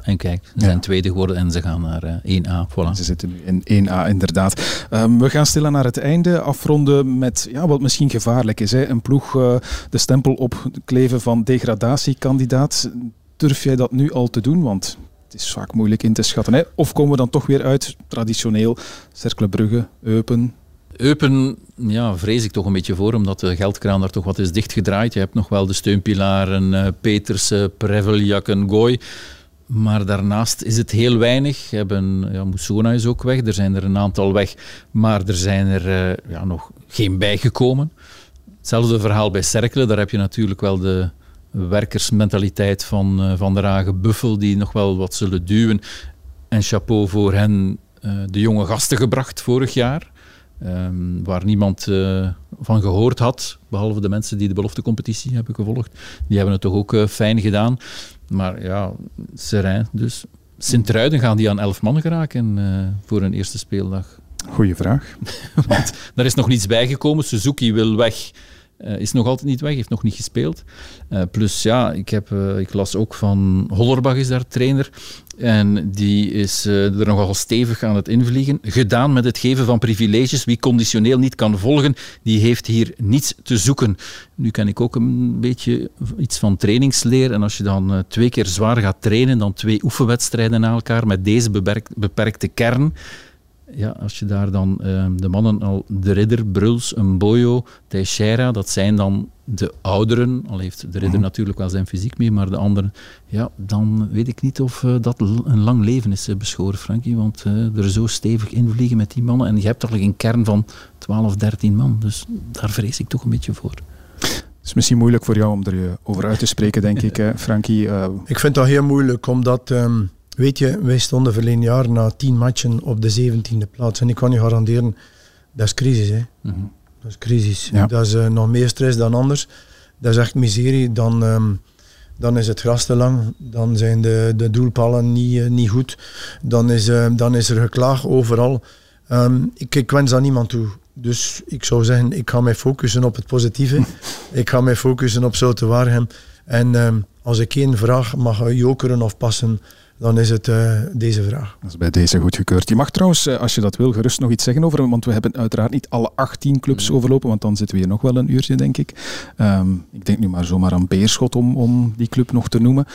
En kijk, ze zijn tweede geworden en ze gaan naar uh, eh, 1A. Voilà. Ze zitten nu in 1A, inderdaad. Um, we gaan stilaan naar het einde afronden met ja, wat misschien gevaarlijk is. Hè. Een ploeg uh, de stempel opkleven van degradatiekandidaat. Durf jij dat nu al te doen? Want het is vaak moeilijk in te schatten. Hè? Of komen we dan toch weer uit, traditioneel, Cercle Brugge, Eupen, Eupen ja, vrees ik toch een beetje voor, omdat de geldkraan daar toch wat is dichtgedraaid. Je hebt nog wel de steunpilaren uh, Petersen, Preveljak en Gooi. Maar daarnaast is het heel weinig. Hebben, ja, Moussona is ook weg, er zijn er een aantal weg, maar er zijn er uh, ja, nog geen bijgekomen. Hetzelfde verhaal bij Cerkelen, daar heb je natuurlijk wel de werkersmentaliteit van uh, Van der Hagen Buffel, die nog wel wat zullen duwen. En chapeau voor hen, de jonge gasten gebracht vorig jaar. Um, waar niemand uh, van gehoord had, behalve de mensen die de beloftecompetitie hebben gevolgd. Die hebben het toch ook uh, fijn gedaan. Maar ja, Serijn dus. Sint-Truiden gaan die aan elf man geraken uh, voor een eerste speeldag? Goeie vraag. Want daar is nog niets bijgekomen. Suzuki wil weg. Uh, is nog altijd niet weg, heeft nog niet gespeeld. Uh, plus ja, ik, heb, uh, ik las ook van Hollerbach is daar trainer. En die is er nogal stevig aan het invliegen. Gedaan met het geven van privileges. Wie conditioneel niet kan volgen, die heeft hier niets te zoeken. Nu ken ik ook een beetje iets van trainingsleer. En als je dan twee keer zwaar gaat trainen, dan twee oefenwedstrijden na elkaar met deze beperkte kern ja, als je daar dan uh, de mannen al, de Ridder, Bruls, Mboyo, Teixeira, dat zijn dan de ouderen, al heeft de Ridder mhm. natuurlijk wel zijn fysiek mee, maar de anderen, ja, dan weet ik niet of uh, dat een lang leven is uh, beschoren, Frankie, want uh, er zo stevig invliegen met die mannen en je hebt toch een kern van 12, 13 man, dus daar vrees ik toch een beetje voor. Het is misschien moeilijk voor jou om er over uit te spreken, denk ik, Frankie. Ik vind dat heel moeilijk, omdat... Um Weet je, wij stonden verleden jaar na tien matchen op de zeventiende plaats. En ik kan je garanderen, dat is crisis. Hè. Mhm. Dat is crisis. Dat is uh, nog meer stress dan anders. Dat is echt miserie. Dan, um, dan is het gras te lang. Dan zijn de, de doelpallen niet, uh, niet goed. Dan is, uh, dan is er geklaag overal. Um, ik, ik wens dat niemand toe. Dus ik zou zeggen, ik ga mij focussen op het positieve. ik ga mij focussen op Zoute Waregem. En um, als ik één vraag mag jokeren of passen dan is het uh, deze vraag. Dat is bij deze goedgekeurd. Je mag trouwens, als je dat wil, gerust nog iets zeggen over want we hebben uiteraard niet alle 18 clubs overlopen, want dan zitten we hier nog wel een uurtje, denk ik. Um, ik denk nu maar zomaar aan Beerschot om, om die club nog te noemen.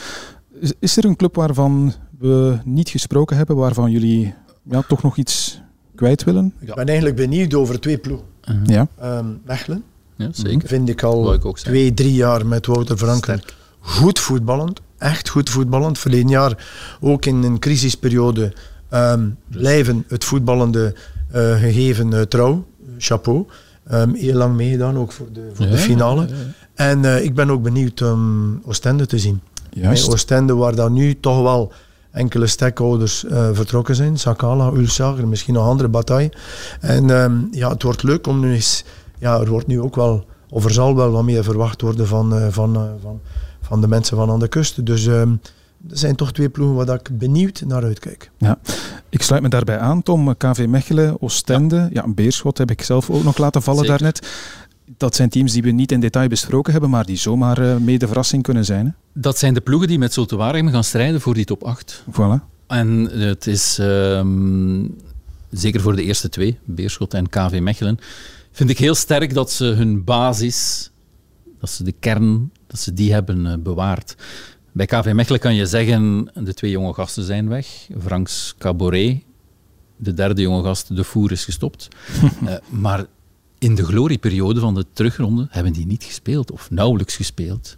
Is, is er een club waarvan we niet gesproken hebben, waarvan jullie ja, toch nog iets kwijt willen? Ik ben eigenlijk benieuwd over twee ploegen. Uh -huh. Ja. Um, Mechelen. Ja, zeker. Vind ik al ik twee, drie jaar met Wouter Franken goed voetballend. Echt goed voetballend. Verleden jaar ook in een crisisperiode um, blijven het voetballende uh, gegeven uh, trouw. Chapeau. Um, heel lang meegedaan, ook voor de, voor ja, de finale. Ja, ja, en uh, ik ben ook benieuwd om Oostende te zien. Juist. Oostende, waar dan nu toch wel enkele stakeholders uh, vertrokken zijn. Sakala, Ulsager, misschien nog andere bataille. En um, ja, het wordt leuk om nu eens... Ja, er wordt nu ook wel, of er zal wel wat meer verwacht worden van, uh, van, van, van de mensen van aan de kust. Dus um, er zijn toch twee ploegen waar ik benieuwd naar uitkijk. Ja, ik sluit me daarbij aan, Tom. KV Mechelen, Oostende, ja. ja, een Beerschot heb ik zelf ook nog laten vallen Zeker. daarnet. Dat zijn teams die we niet in detail besproken hebben, maar die zomaar uh, mee de verrassing kunnen zijn. Hè? Dat zijn de ploegen die met Zulte Waregem gaan strijden voor die top 8. Voilà. En het is um, zeker voor de eerste twee, Beerschot en KV Mechelen, vind ik heel sterk dat ze hun basis, dat ze de kern, dat ze die hebben uh, bewaard. Bij KV Mechelen kan je zeggen, de twee jonge gasten zijn weg. Franks Caboret, de derde jonge gast, de voer is gestopt. uh, maar in de glorieperiode van de terugronde hebben die niet gespeeld, of nauwelijks gespeeld.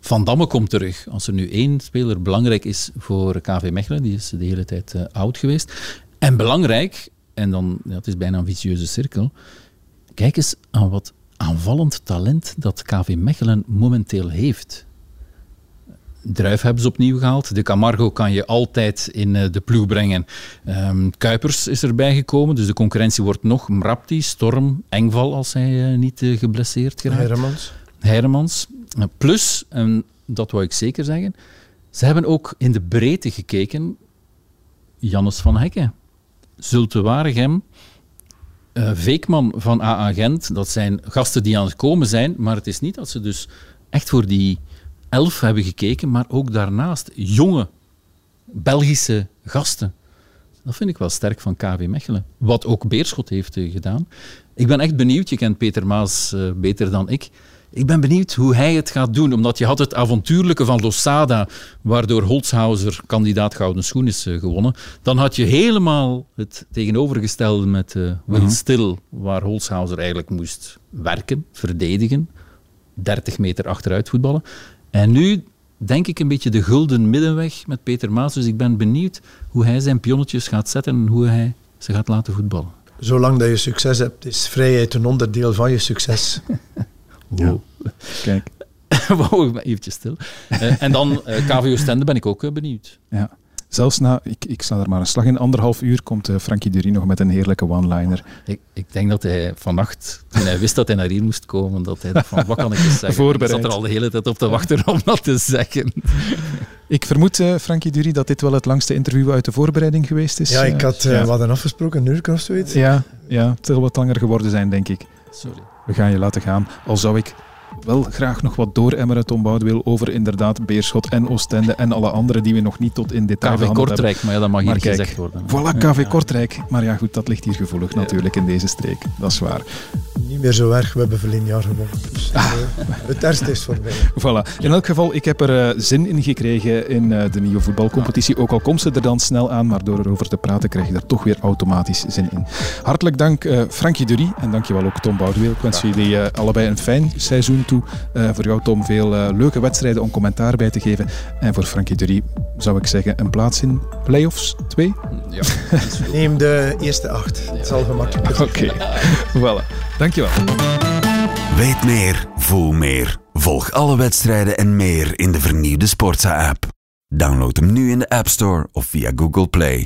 Van Damme komt terug. Als er nu één speler belangrijk is voor KV Mechelen, die is de hele tijd uh, oud geweest. En belangrijk, en dan, het is bijna een vicieuze cirkel, kijk eens aan wat aanvallend talent dat KV Mechelen momenteel heeft. Druif hebben ze opnieuw gehaald. De Camargo kan je altijd in uh, de ploeg brengen. Um, Kuipers is erbij gekomen, dus de concurrentie wordt nog Mrapti, Storm, Engval als hij uh, niet uh, geblesseerd geraakt. Hermans. Hermans. Plus, en dat wou ik zeker zeggen, ze hebben ook in de breedte gekeken. Jannes van Hekken, Zulte Waregem, Veekman van AA Gent, dat zijn gasten die aan het komen zijn, maar het is niet dat ze dus echt voor die elf hebben gekeken, maar ook daarnaast jonge Belgische gasten. Dat vind ik wel sterk van KV Mechelen. Wat ook Beerschot heeft uh, gedaan. Ik ben echt benieuwd, je kent Peter Maas uh, beter dan ik. Ik ben benieuwd hoe hij het gaat doen, omdat je had het avontuurlijke van Losada, waardoor Holzhauser kandidaat Gouden Schoen is uh, gewonnen. Dan had je helemaal het tegenovergestelde met Will mm-hmm. Still, waar Holzhauser eigenlijk moest werken, verdedigen, 30 meter achteruit voetballen. En nu denk ik een beetje de gulden middenweg met Peter Maas. Dus ik ben benieuwd hoe hij zijn pionnetjes gaat zetten en hoe hij ze gaat laten voetballen. Zolang dat je succes hebt, is vrijheid een onderdeel van je succes. wow. Ja. Kijk. wow, eventjes stil. Uh, en dan uh, KVO Stende ben ik ook uh, benieuwd. Ja. Zelfs na, ik, ik sta er maar een slag in, anderhalf uur komt uh, Frankie Dury nog met een heerlijke one-liner. Ik, ik denk dat hij vannacht, toen hij wist dat hij naar hier moest komen, dat hij dacht van, wat kan ik eens zeggen? Voorbereid. Ik zat er al de hele tijd op te wachten om dat te zeggen. Ik vermoed, uh, Frankie Dury, dat dit wel het langste interview uit de voorbereiding geweest is. Ja, ik had uh, ja. wat hadden afgesproken, een uur of zoiets. Ja, ja, het zal wat langer geworden zijn, denk ik. Sorry. We gaan je laten gaan, al zou ik wel graag nog wat dooremmeren, Tom Boudewil, over inderdaad Beerschot en Oostende en alle andere die we nog niet tot in detail KV Kortrijk, hebben. maar ja, dat mag maar hier kijk, gezegd worden. Voilà, KV ja. Kortrijk. Maar ja, goed, dat ligt hier gevoelig ja. natuurlijk in deze streek. Dat is waar. Niet meer zo erg, we hebben verleden jaar gewonnen. Dus ah. het ergste is voorbij. Voilà. In elk geval, ik heb er uh, zin in gekregen in uh, de nieuwe voetbalcompetitie. Ook al komt ze er dan snel aan, maar door erover te praten krijg je er toch weer automatisch zin in. Hartelijk dank uh, Frankie Dury en dankjewel ook Tom Boudewil. Ik wens jullie allebei een fijn seizoen toe. Voor jou Tom veel uh, leuke wedstrijden om commentaar bij te geven. En voor Frankie Dury zou ik zeggen een plaats in playoffs 2? Ja. Neem de eerste acht. Ja. Het zal gemakkelijk Oké, okay. voilà. Dankjewel. Weet meer, voel meer. Volg alle wedstrijden en meer in de vernieuwde Sportsa-app. Download hem nu in de App Store of via Google Play.